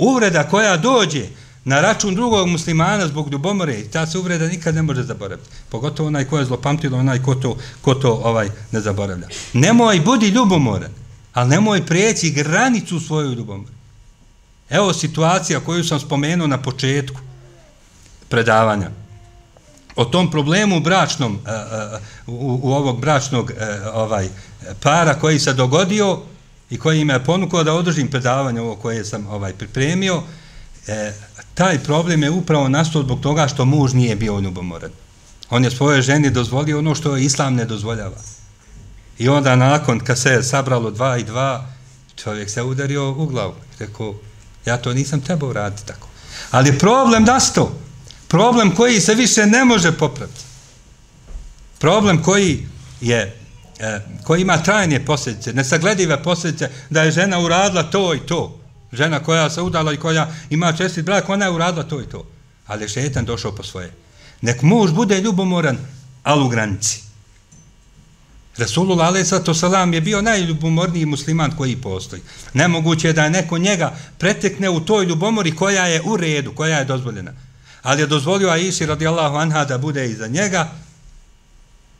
uvreda koja dođe na račun drugog muslimana zbog ljubomore, ta se uvreda nikad ne može zaboraviti. Pogotovo onaj ko je zlopamtilo, onaj ko to, ko to ovaj ne zaboravlja. Nemoj budi ljubomoran, ali nemoj prijeći granicu svoju ljubomoru. Evo situacija koju sam spomenuo na početku predavanja. O tom problemu bračnom, e, e, u, u ovog bračnog e, ovaj para koji se dogodio, i koji me ponukao da održim predavanje ovo koje sam ovaj pripremio, e, taj problem je upravo nastao zbog toga što muž nije bio ljubomoran. On je svoje ženi dozvolio ono što islam ne dozvoljava. I onda nakon kad se je sabralo dva i dva, čovjek se udario u glavu. Rekao, ja to nisam trebao raditi tako. Ali problem nastao. Problem koji se više ne može popraviti. Problem koji je E, koji ima trajne posljedice, nesagledive posljedice, da je žena uradila to i to. Žena koja se udala i koja ima čestit brak, ona je uradila to i to. Ali šetan došao po svoje. Nek muž bude ljubomoran, ali u granici. Rasulullah alaih salam je bio najljubomorniji musliman koji postoji. Nemoguće je da je neko njega pretekne u toj ljubomori koja je u redu, koja je dozvoljena. Ali je dozvolio Aiši radijallahu anha da bude iza njega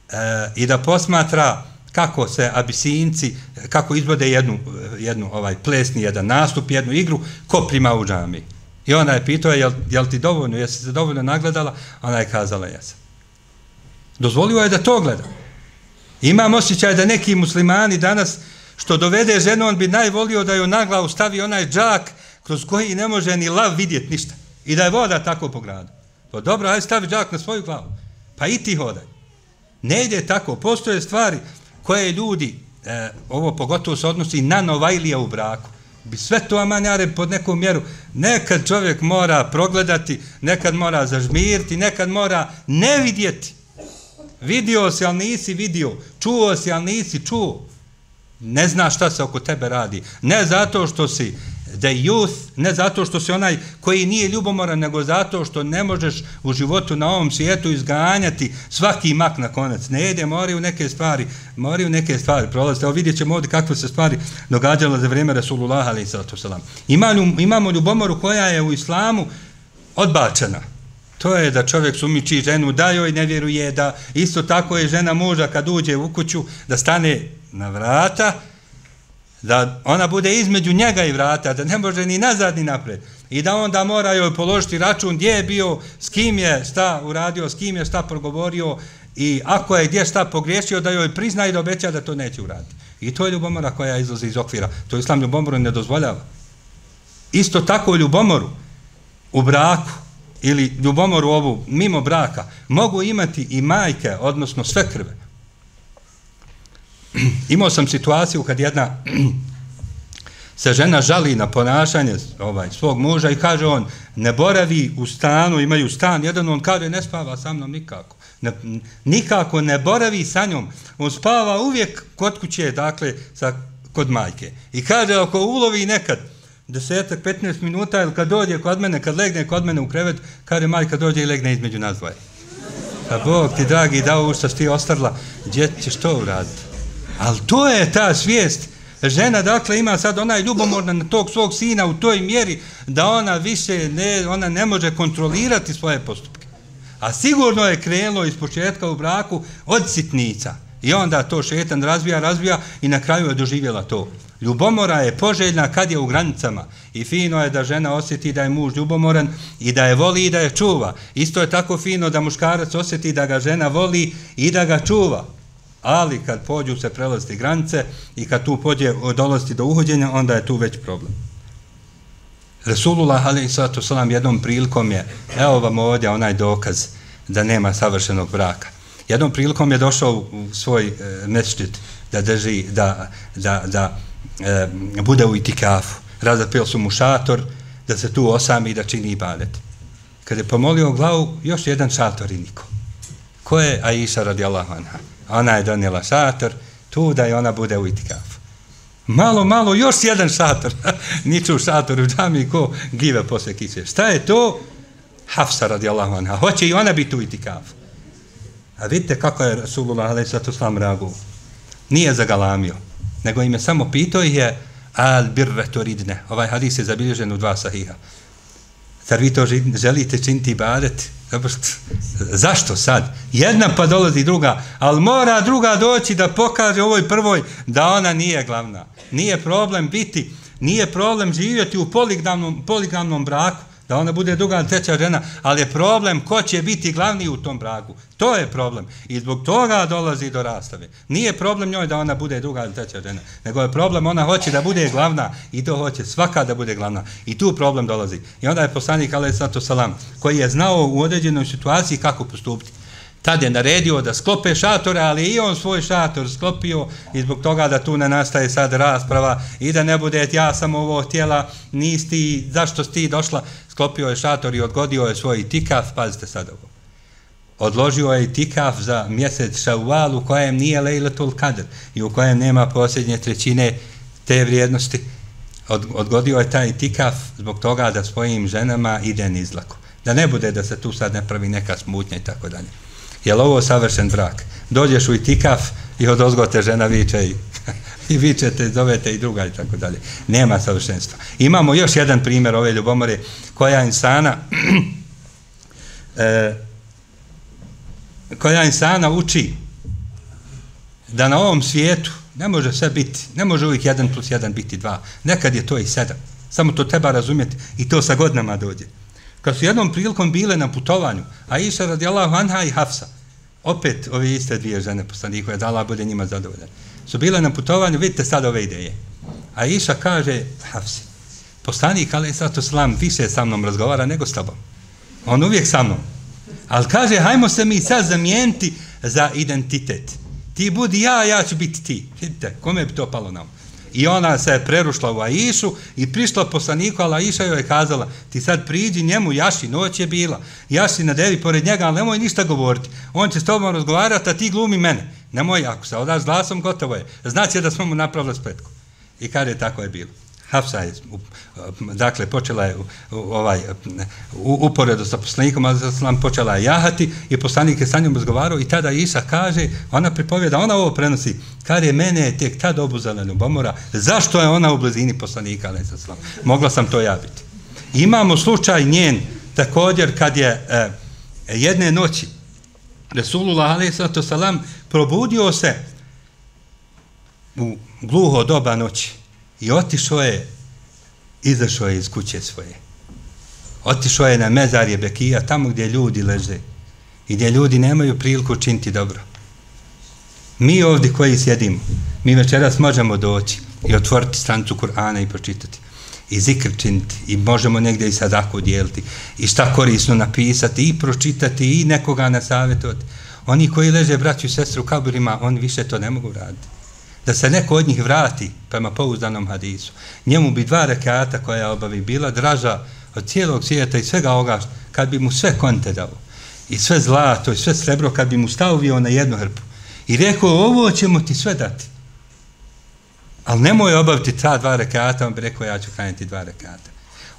e, i da posmatra kako se abisinci, kako izvode jednu, jednu ovaj plesni, jedan nastup, jednu igru, ko prima u džami. I ona je pitao, jel, jel ti dovoljno, jesi se dovoljno nagledala? Ona je kazala, jesam. Dozvolio je da to gleda. Imam osjećaj da neki muslimani danas, što dovede ženu, on bi najvolio da ju na glavu stavi onaj džak kroz koji ne može ni lav vidjeti ništa. I da je voda tako po gradu. Pa dobro, aj stavi džak na svoju glavu. Pa i ti hodaj. Ne ide tako. Postoje stvari, koje ljudi, e, ovo pogotovo se odnosi na novajlija u braku, bi sve to amanjare pod nekom mjeru, nekad čovjek mora progledati, nekad mora zažmiriti, nekad mora ne vidjeti. Vidio si, ali nisi vidio. Čuo si, ali nisi čuo. Ne zna šta se oko tebe radi. Ne zato što si the youth, ne zato što se onaj koji nije ljubomoran, nego zato što ne možeš u životu na ovom svijetu izganjati svaki mak na konac. Ne ide, moraju neke stvari, moraju neke stvari prolaziti. Evo vidjet ćemo ovdje kakve se stvari događalo za vrijeme Rasulullah ali sallatu sallam. Imamo, imamo ljubomoru koja je u islamu odbačena. To je da čovjek sumiči ženu, da joj ne vjeruje, da isto tako je žena muža kad uđe u kuću, da stane na vrata, da ona bude između njega i vrata, da ne može ni nazad ni napred. I da onda mora joj položiti račun gdje je bio, s kim je šta uradio, s kim je šta progovorio i ako je gdje šta pogriješio, da joj prizna i da obeća da to neće uraditi. I to je ljubomora koja izlazi iz okvira. To islam ljubomoru ne dozvoljava. Isto tako ljubomoru u braku ili ljubomoru ovu mimo braka mogu imati i majke, odnosno sve krve. (clears throat) Imao sam situaciju kad jedna (clears throat) se žena žali na ponašanje ovaj svog muža i kaže on ne boravi u stanu, imaju stan, jedan on kaže ne spava sa mnom nikako. Ne, nikako ne boravi sa njom. On spava uvijek kod kuće, dakle, sa, kod majke. I kaže, ako ulovi nekad, desetak, 15 minuta, ili kad dođe kod mene, kad legne kod mene u krevet, kaže, majka dođe i legne između nas dvoje. Pa Bog ti, dragi, dao u što ti ostarla, gdje ćeš to uraditi? Ali to je ta svijest. Žena, dakle, ima sad onaj ljubomorna na tog svog sina u toj mjeri da ona više ne, ona ne može kontrolirati svoje postupke. A sigurno je krenulo iz početka u braku od sitnica. I onda to šetan razvija, razvija i na kraju je doživjela to. Ljubomora je poželjna kad je u granicama. I fino je da žena osjeti da je muž ljubomoran i da je voli i da je čuva. Isto je tako fino da muškarac osjeti da ga žena voli i da ga čuva. Ali kad pođu se prelaziti granice i kad tu pođe dolaziti do uhođenja, onda je tu već problem. Resulullah ali sallatu sallam jednom prilikom je, evo vam ovdje onaj dokaz da nema savršenog braka. Jednom prilikom je došao u svoj e, mečtit da drži, da, da, da e, bude u itikafu. Razapio su mu šator da se tu osami i da čini ibadet. Kad je pomolio glavu, još jedan šator i niko. Ko je Aisha radijallahu anha? Ona je donijela šator, tu da je ona bude u itikafu. Malo, malo, još jedan šator. (laughs) Niču šator u džami ko give posle kiće. Šta je to? Hafsa radijallahu anha. Hoće i ona biti u itikafu. A vidite kako je Rasulullah alaih sallatu slam reagovao. Nije zagalamio, nego im je samo pitao je al birre to ridne. Ovaj hadis je zabilježen u dva sahiha. Zar vi to želite činiti ibadet? Zašto sad? Jedna pa dolazi druga, ali mora druga doći da pokaže ovoj prvoj da ona nije glavna. Nije problem biti, nije problem živjeti u poligamnom, poligamnom braku, da ona bude druga treća žena, ali je problem ko će biti glavni u tom braku. To je problem. I zbog toga dolazi do rastave. Nije problem njoj da ona bude druga ili treća žena, nego je problem ona hoće da bude glavna i to hoće svaka da bude glavna. I tu problem dolazi. I onda je poslanik alaih sallatu salam, koji je znao u određenoj situaciji kako postupiti. Tad je naredio da sklope šatore, ali i on svoj šator sklopio i zbog toga da tu ne nastaje sad rasprava i da ne bude ja sam ovo htjela, nisi zašto si ti došla, sklopio je šator i odgodio je svoj tikaf, pazite sad ovo. Odložio je tikaf za mjesec šaval u kojem nije lejletul kadr i u kojem nema posljednje trećine te vrijednosti. Od, odgodio je taj tikaf zbog toga da svojim ženama ide nizlako. Da ne bude da se tu sad ne pravi neka smutnja i tako dalje. Je li ovo savršen brak? Dođeš u itikaf i od ozgote žena viče i, (laughs) i vičete, zovete i druga i tako dalje. Nema savršenstva. Imamo još jedan primjer ove ljubomore koja insana (clears throat) e, koja insana uči da na ovom svijetu ne može sve biti, ne može uvijek jedan plus jedan biti 2. Nekad je to i 7. Samo to treba razumjeti i to sa godinama dođe. Kad su jednom prilikom bile na putovanju, a Iša radijallahu anha i Hafsa, opet ove iste dvije žene poslanikove, da Allah bude njima zadovoljan, su bile na putovanju, vidite sad ove ideje. A Iša kaže, Hafsi, poslanik, ali sato slam, više sa mnom razgovara nego s tobom. On uvijek sa mnom. Ali kaže, hajmo se mi sad zamijeniti za identitet. Ti budi ja, ja ću biti ti. Vidite, kome bi to palo na? Um? I ona se je prerušla u Aisu i prišla poslaniku, ali Aisha joj je kazala, ti sad priđi njemu, Jaši, noć je bila, Jaši na devi pored njega, ali nemoj ništa govoriti. On će s tobom razgovarati, a ti glumi mene. Nemoj, ako se odaš glasom, gotovo je. Znači da smo mu napravili spletku. I kada je tako je bilo. Hafsa je, dakle, počela je ovaj, uporedo sa poslanikom, ali sam počela jahati i poslanik je sa njom razgovarao i tada Isa kaže, ona pripovjeda, ona ovo prenosi, kad je mene tek tad obuzala ljubomora, zašto je ona u blizini poslanika, ali sam mogla sam to ja biti. Imamo slučaj njen, također, kad je, eh, jedne noći Resulullah a.s. probudio se u gluho doba noći i otišao je, izašao je iz kuće svoje. Otišao je na mezarje Bekija, tamo gdje ljudi leže i gdje ljudi nemaju priliku činiti dobro. Mi ovdje koji sjedimo, mi večeras možemo doći i otvoriti stancu Kur'ana i pročitati i zikr činiti i možemo negdje i sadaku dijeliti i šta korisno napisati i pročitati i nekoga nasavjetovati. Oni koji leže braću i sestru u kaburima, oni više to ne mogu raditi. Da se neko od njih vrati prema pouzdanom hadisu, njemu bi dva rekata koja obavi bila draža od cijelog svijeta i svega ovoga, kad bi mu sve konte dao, i sve zlato, i sve srebro, kad bi mu stavio na jednu hrpu, i rekao, ovo ćemo ti sve dati. Ali nemoj obaviti ta dva rekata, on bi rekao, ja ću hraniti dva rekata.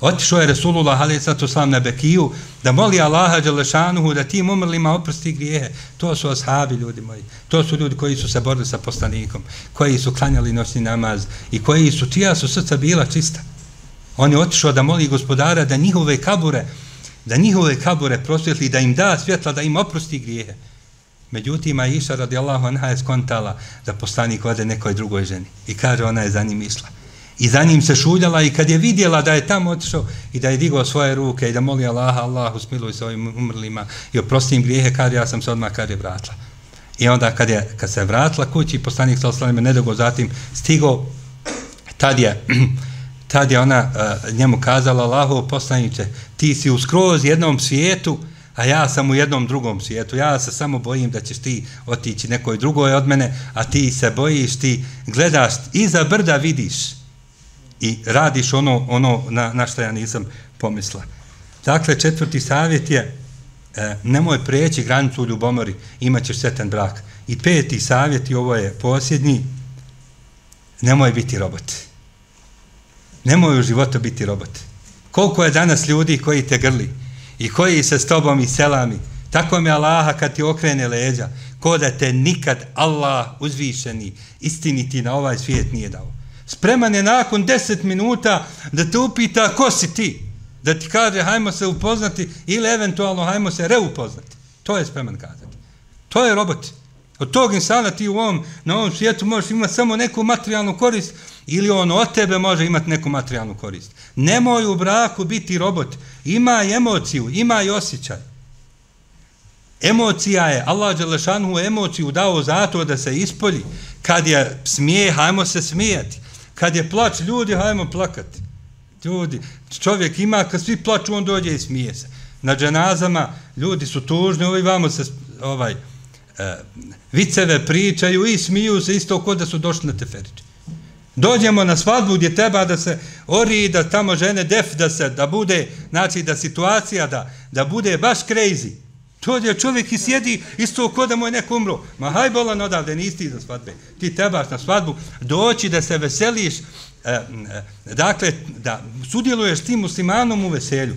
Otišao je Resulullah, ali sad to sam na Bekiju, da moli Allaha Đelešanuhu da tim umrlima oprosti grijehe. To su ashabi, ljudi moji. To su ljudi koji su se borili sa poslanikom, koji su klanjali noćni namaz i koji su, tija su srca bila čista. On je otišao da moli gospodara da njihove kabure, da njihove kabure prosvjetli, da im da svjetla, da im oprosti grijehe. Međutim, Aisha radijallahu anha je skontala da poslanik ode nekoj drugoj ženi. I kaže, ona je za njim išla. I za njim se šuljala i kad je vidjela da je tamo otišao i da je digao svoje ruke i da moli Allaha, Allahu smiluj se ovim umrlima i oprosti im grijehe, kad ja sam se odmah, je vratila. I onda kad, je, kad se vratila kući, poslanik sa oslanima nedogo zatim stigao, tad je, (clears throat) tad je ona uh, njemu kazala, Allahu poslaniće, ti si u skroz jednom svijetu, a ja sam u jednom drugom svijetu. Ja se samo bojim da ćeš ti otići nekoj drugoj od mene, a ti se bojiš, ti gledaš iza brda vidiš i radiš ono, ono na, na što ja nisam pomisla. Dakle, četvrti savjet je e, nemoj preći granicu u ljubomori, imat ćeš setan brak. I peti savjet, i ovo je posljednji, nemoj biti robot. Nemoj u životu biti robot. Koliko je danas ljudi koji te grli, i koji se s tobom i selami. Tako mi Allaha kad ti okrene leđa, ko da te nikad Allah uzvišeni istiniti na ovaj svijet nije dao. Spreman je nakon deset minuta da te upita ko si ti, da ti kaže hajmo se upoznati ili eventualno hajmo se reupoznati. To je spreman kazati. To je robot. Od tog insana ti u ovom, na ovom svijetu možeš imati samo neku materijalnu korist ili on od tebe može imati neku materijalnu korist. Nemoj u braku biti robot. Ima emociju, ima i osjećaj. Emocija je, Allah Đelešanu emociju dao zato da se ispolji. Kad je smije, hajmo se smijati. Kad je plać ljudi, hajmo plakati. Ljudi, čovjek ima, kad svi plaču, on dođe i smije se. Na dženazama ljudi su tužni, ovi vamo se ovaj, e, viceve pričaju i smiju se isto kod da su došli na teferiče. Dođemo na svadbu gdje treba da se ori, da tamo žene def, da se, da bude, znači da situacija, da, da bude baš crazy. To je čovjek i sjedi isto ko da mu je neko umro. Ma haj bolan odavde, nisi ti za svadbe. Ti trebaš na svadbu doći da se veseliš, e, e, dakle, da sudjeluješ tim muslimanom u veselju.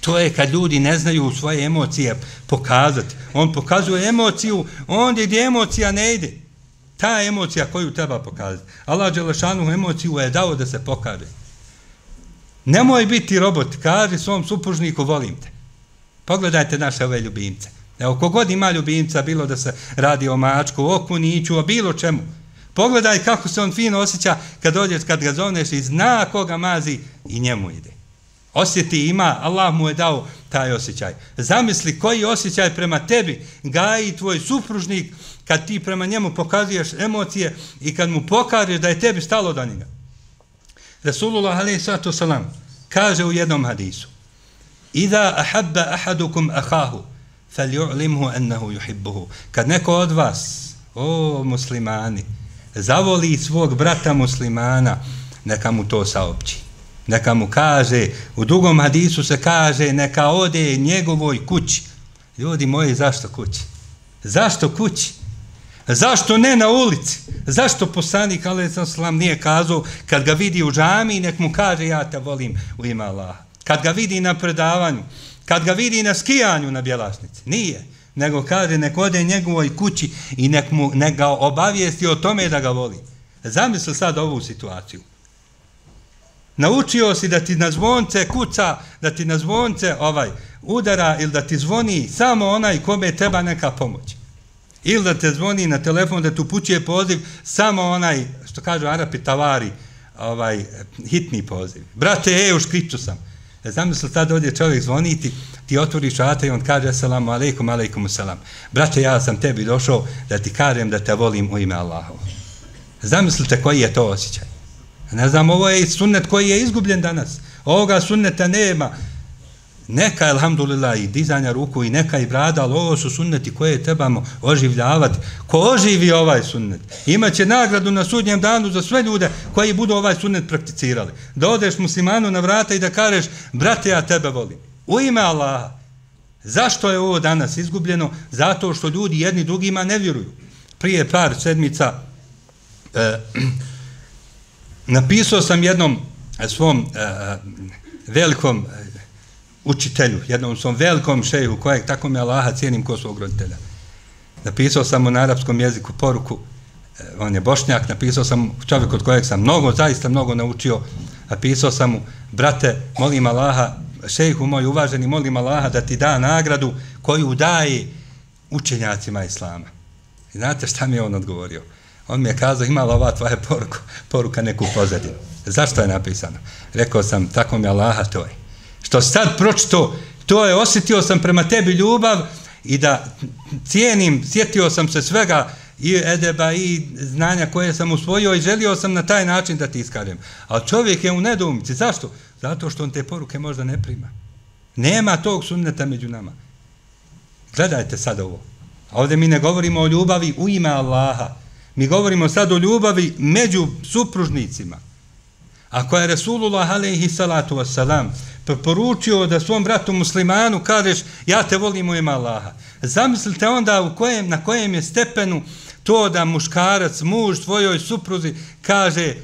To je kad ljudi ne znaju svoje emocije pokazati. On pokazuje emociju, ondje gdje emocija ne ide ta emocija koju treba pokazati. Allah Đelešanu emociju je dao da se pokaže. Nemoj biti robot, kaži svom supružniku, volim te. Pogledajte naše ove ljubimce. Evo, kogod ima ljubimca, bilo da se radi o mačku, o kuniću, o bilo čemu. Pogledaj kako se on fino osjeća kad dođeš, kad ga zovneš i zna koga mazi i njemu ide. Osjeti ima, Allah mu je dao taj osjećaj. Zamisli koji osjećaj prema tebi gaji tvoj supružnik kad ti prema njemu pokazuješ emocije i kad mu pokažeš da je tebi stalo do njega. Rasulullah a.s. kaže u jednom hadisu Iza ahabba ahadukum ahahu falyu'limhu ennehu yuhibbuhu. Kad neko od vas, o muslimani, zavoli svog brata muslimana, neka mu to saopći. Neka mu kaže, u drugom hadisu se kaže, neka ode njegovoj kući. Ljudi moji, zašto kući? Zašto kući? Zašto ne na ulici? Zašto poslanik Alesam nije kazao kad ga vidi u džami nek mu kaže ja te volim u ime Allaha. Kad ga vidi na predavanju, kad ga vidi na skijanju na bjelasnici, Nije. Nego kaže nek ode njegovoj kući i nek, mu, nek ga obavijesti o tome da ga voli. Zamisli sad ovu situaciju. Naučio si da ti na zvonce kuca, da ti na zvonce ovaj, udara ili da ti zvoni samo onaj kome treba neka pomoć. Ili da te zvoni na telefon da tu pućuje poziv samo onaj, što kažu Arapi, tavari, ovaj, hitni poziv. Brate, e, u škripcu sam. Zamisli znam tad ovdje čovjek zvoniti, ti otvoriš vrata i on kaže assalamu alaikum, alaikum salam. Brate, ja sam tebi došao da ti kažem da te volim u ime Allahova. Zamislite koji je to osjećaj. Ne znam, ovo je sunnet koji je izgubljen danas. Ovoga sunneta nema. Neka, alhamdulillah, i dizanja ruku i neka i brada, ali ovo su sunneti koje trebamo oživljavati. Ko oživi ovaj sunnet, imaće nagradu na sudnjem danu za sve ljude koji budu ovaj sunnet prakticirali. Da odeš muslimanu na vrata i da kažeš, brate, ja tebe volim. U ime Allaha. Zašto je ovo danas izgubljeno? Zato što ljudi jedni drugima ne vjeruju. Prije par sedmica e, (clears throat) napisao sam jednom eh, svom e, velikom učitelju, jednom svom velikom šeju, kojeg tako me Allaha cijenim ko svog roditelja. Napisao sam mu na arapskom jeziku poruku, eh, on je bošnjak, napisao sam čovjek od kojeg sam mnogo, zaista mnogo naučio, napisao sam mu, brate, molim Allaha, šejhu moj uvaženi, molim Allaha da ti da nagradu koju daje učenjacima Islama. I znate šta mi je on odgovorio? On mi je kazao, imala ova tvoja poruka, poruka neku pozadinu. Zašto je napisano? Rekao sam, tako mi Allaha to je. Što sad pročito, to je, osjetio sam prema tebi ljubav i da cijenim, sjetio sam se svega i edeba i znanja koje sam usvojio i želio sam na taj način da ti iskažem. Ali čovjek je u nedumici. Zašto? Zato što on te poruke možda ne prima. Nema tog sunneta među nama. Gledajte sad ovo. A ovdje mi ne govorimo o ljubavi u ime Allaha. Mi govorimo sad o ljubavi među supružnicima. Ako je Resulullah alaihi salatu wasalam Pa preporučio da svom bratu muslimanu kažeš ja te volim u ime Allaha. Zamislite onda u kojem, na kojem je stepenu to da muškarac, muž svojoj supruzi kaže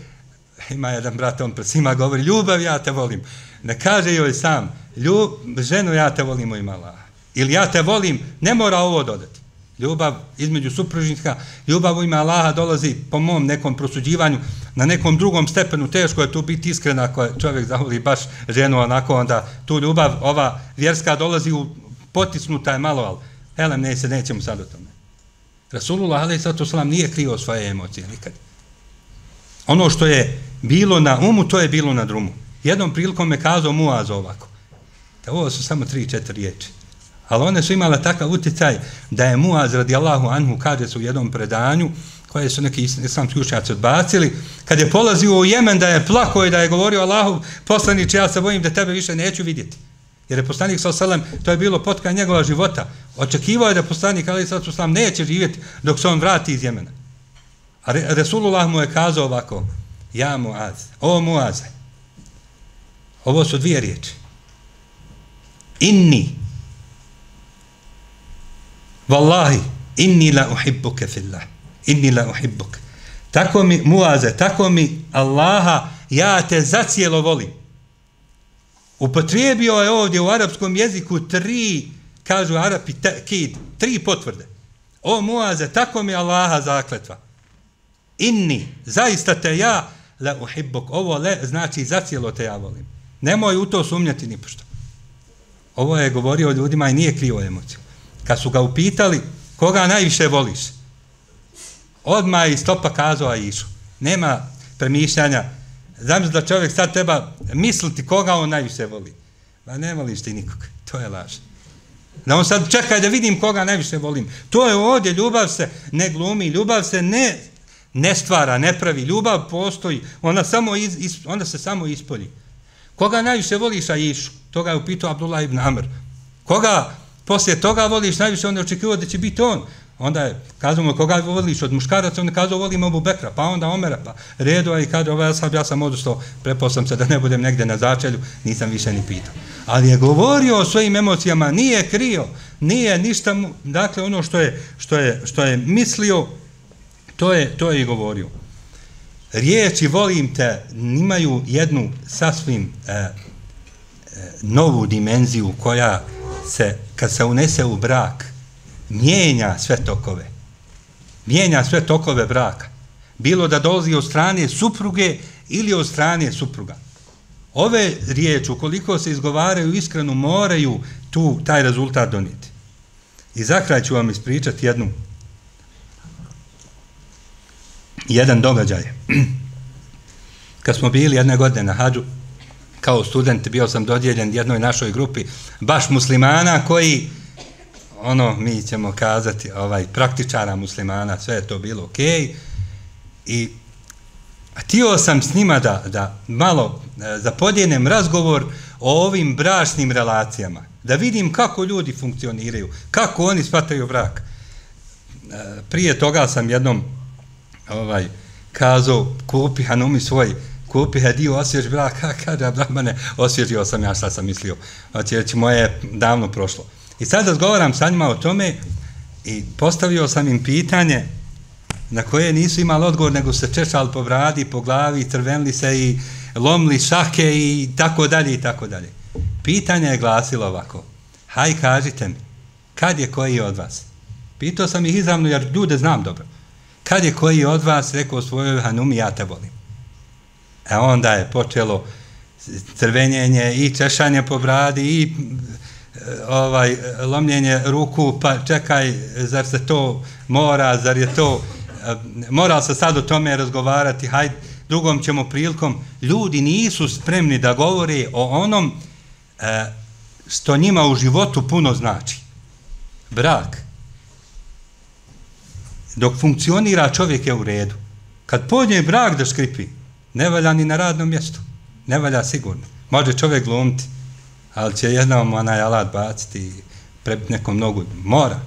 ima jedan brat, on pred svima govori, ljubav, ja te volim. Ne kaže joj sam, ljub, ženu, ja te volim u ima Allaha. Ili ja te volim, ne mora ovo dodati. Ljubav između supružnika, ljubav u ime Allaha dolazi po mom nekom prosuđivanju na nekom drugom stepenu. Teško je tu biti iskren ako je čovjek zavoli baš ženu onako, onda tu ljubav, ova vjerska dolazi u potisnuta je malo, ali elem, ne se, nećemo sad o tome. Rasulullah, ali sad to salam, nije krio svoje emocije nikad. Ono što je bilo na umu, to je bilo na drumu. Jednom prilikom me kazao Muaz ovako. Da ovo su samo tri, četiri riječi. Ali one su imale takav utjecaj da je Muaz radijallahu anhu kaže su u jednom predanju koje su neki islamski učenjaci odbacili, kad je polazio u Jemen da je plako i da je govorio Allahu poslaniče, ja se bojim da tebe više neću vidjeti. Jer je poslanik sa osalem, to je bilo potka njegova života. Očekivao je da poslanik ali sa osalem neće živjeti dok se on vrati iz Jemena. A Resulullah mu je kazao ovako, Ja Muaz, o Muaze, ovo su dvije riječi. Inni, Wallahi, inni la uhibbuke fillah, inni la uhibbuke. Tako mi, Muaze, tako mi Allaha, ja te zacijelo volim. Upotrijebio je ovdje u arapskom jeziku tri, kažu Arapi, kid, tri potvrde. O Muaze, tako mi Allaha zakletva. Inni, zaista te ja, la uhibbuk. Ovo le znači zacijelo te ja volim. Nemoj u to sumnjati ni pošto. Ovo je govorio ljudima i nije krivo emociju. Kad su ga upitali koga najviše voliš, odmah i stopa kazao a išu. Nema premišljanja. Zamisli da čovjek sad treba misliti koga on najviše voli. Ma ne voliš ti nikog. To je laž. Da on sad čekaj da vidim koga najviše volim. To je ovdje, ljubav se ne glumi, ljubav se ne ne stvara, ne pravi, ljubav postoji, ona, samo iz, is, ona se samo ispolji. Koga najviše voliš, a išu? Toga je upitao Abdullah ibn Amr. Koga poslije toga voliš najviše, onda očekivao da će biti on. Onda je, kazamo koga voliš od muškaraca, onda kazao, volim Abu Bekra, pa onda Omera, pa redu, i kada ovaj sad, ja sam odustao, prepao sam se da ne budem negde na začelju, nisam više ni pitao. Ali je govorio o svojim emocijama, nije krio, nije ništa mu, dakle, ono što je, što je, što je mislio, To je, to je i govorio. Riječi volim te imaju jednu sasvim e, e, novu dimenziju koja se, kad se unese u brak, mijenja sve tokove. Mijenja sve tokove braka. Bilo da dolazi od strane supruge ili od strane supruga. Ove riječi, ukoliko se izgovaraju iskreno, moraju tu taj rezultat doniti. I za kraj ću vam ispričati jednu jedan događaj. (clears throat) Kad smo bili jedne godine na hađu, kao student bio sam dodijeljen jednoj našoj grupi baš muslimana koji ono mi ćemo kazati ovaj praktičara muslimana sve je to bilo okej okay. i htio sam s njima da, da malo e, da zapodjenem razgovor o ovim bračnim relacijama da vidim kako ljudi funkcioniraju kako oni shvataju brak e, prije toga sam jednom ovaj kazao kupi Hanumi svoj kupi hediju, osvjež brak, kada Abdurrahmane, osvježio sam ja šta sam mislio. Znači, već moje je davno prošlo. I sad razgovaram sa njima o tome i postavio sam im pitanje na koje nisu imali odgovor, nego se češali po bradi, po glavi, crvenli se i lomli šake i tako dalje i tako dalje. Pitanje je glasilo ovako. Haj, kažite mi, kad je koji od vas? Pitao sam ih izravno, jer ljude znam dobro. Kad je koji od vas rekao svojoj hanumi, ja te volim. E onda je počelo crvenjenje i češanje po bradi i e, ovaj lomljenje ruku, pa čekaj, zar se to mora, zar je to, e, mora se sad o tome razgovarati, hajde, drugom ćemo prilikom, ljudi nisu spremni da govore o onom e, što njima u životu puno znači. Brak. Dok funkcionira čovjek je u redu. Kad pođe brak da škripi, ne valja ni na radnom mjestu. Ne valja sigurno. Može čovjek glumiti, ali će jednom onaj alat baciti i prebiti nekom nogu. Mora.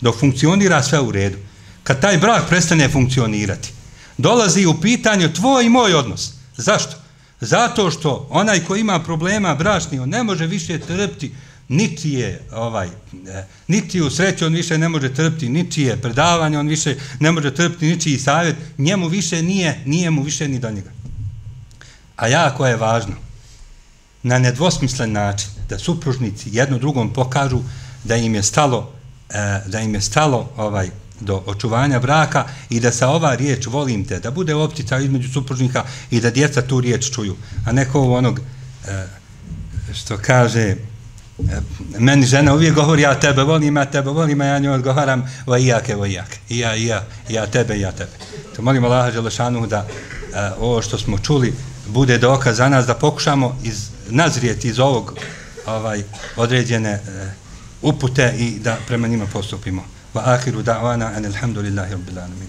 Dok funkcionira sve u redu. Kad taj brak prestane funkcionirati, dolazi u pitanju tvoj i moj odnos. Zašto? Zato što onaj ko ima problema bračni, on ne može više trpiti niti je ovaj e, niti u sreću on više ne može trpiti niti je predavanje on više ne može trpiti niti i savjet njemu više nije nije mu više ni do njega a jako je važno na nedvosmislen način da supružnici jedno drugom pokažu da im je stalo e, da im je stalo ovaj do očuvanja braka i da sa ova riječ volim te, da bude optica između supružnika i da djeca tu riječ čuju, a neko onog e, što kaže e, meni žena uvijek govori ja tebe volim, ja tebe volim, a ja nju odgovaram va i va i i ja, i ja, ja tebe, ja tebe. To molim Allah Želešanu da e, ovo što smo čuli bude dokaz za nas da pokušamo iz nazrijeti iz ovog ovaj određene e, upute i da prema njima postupimo. Wa akhiru da'wana anil hamdulillahi rabbil alamin.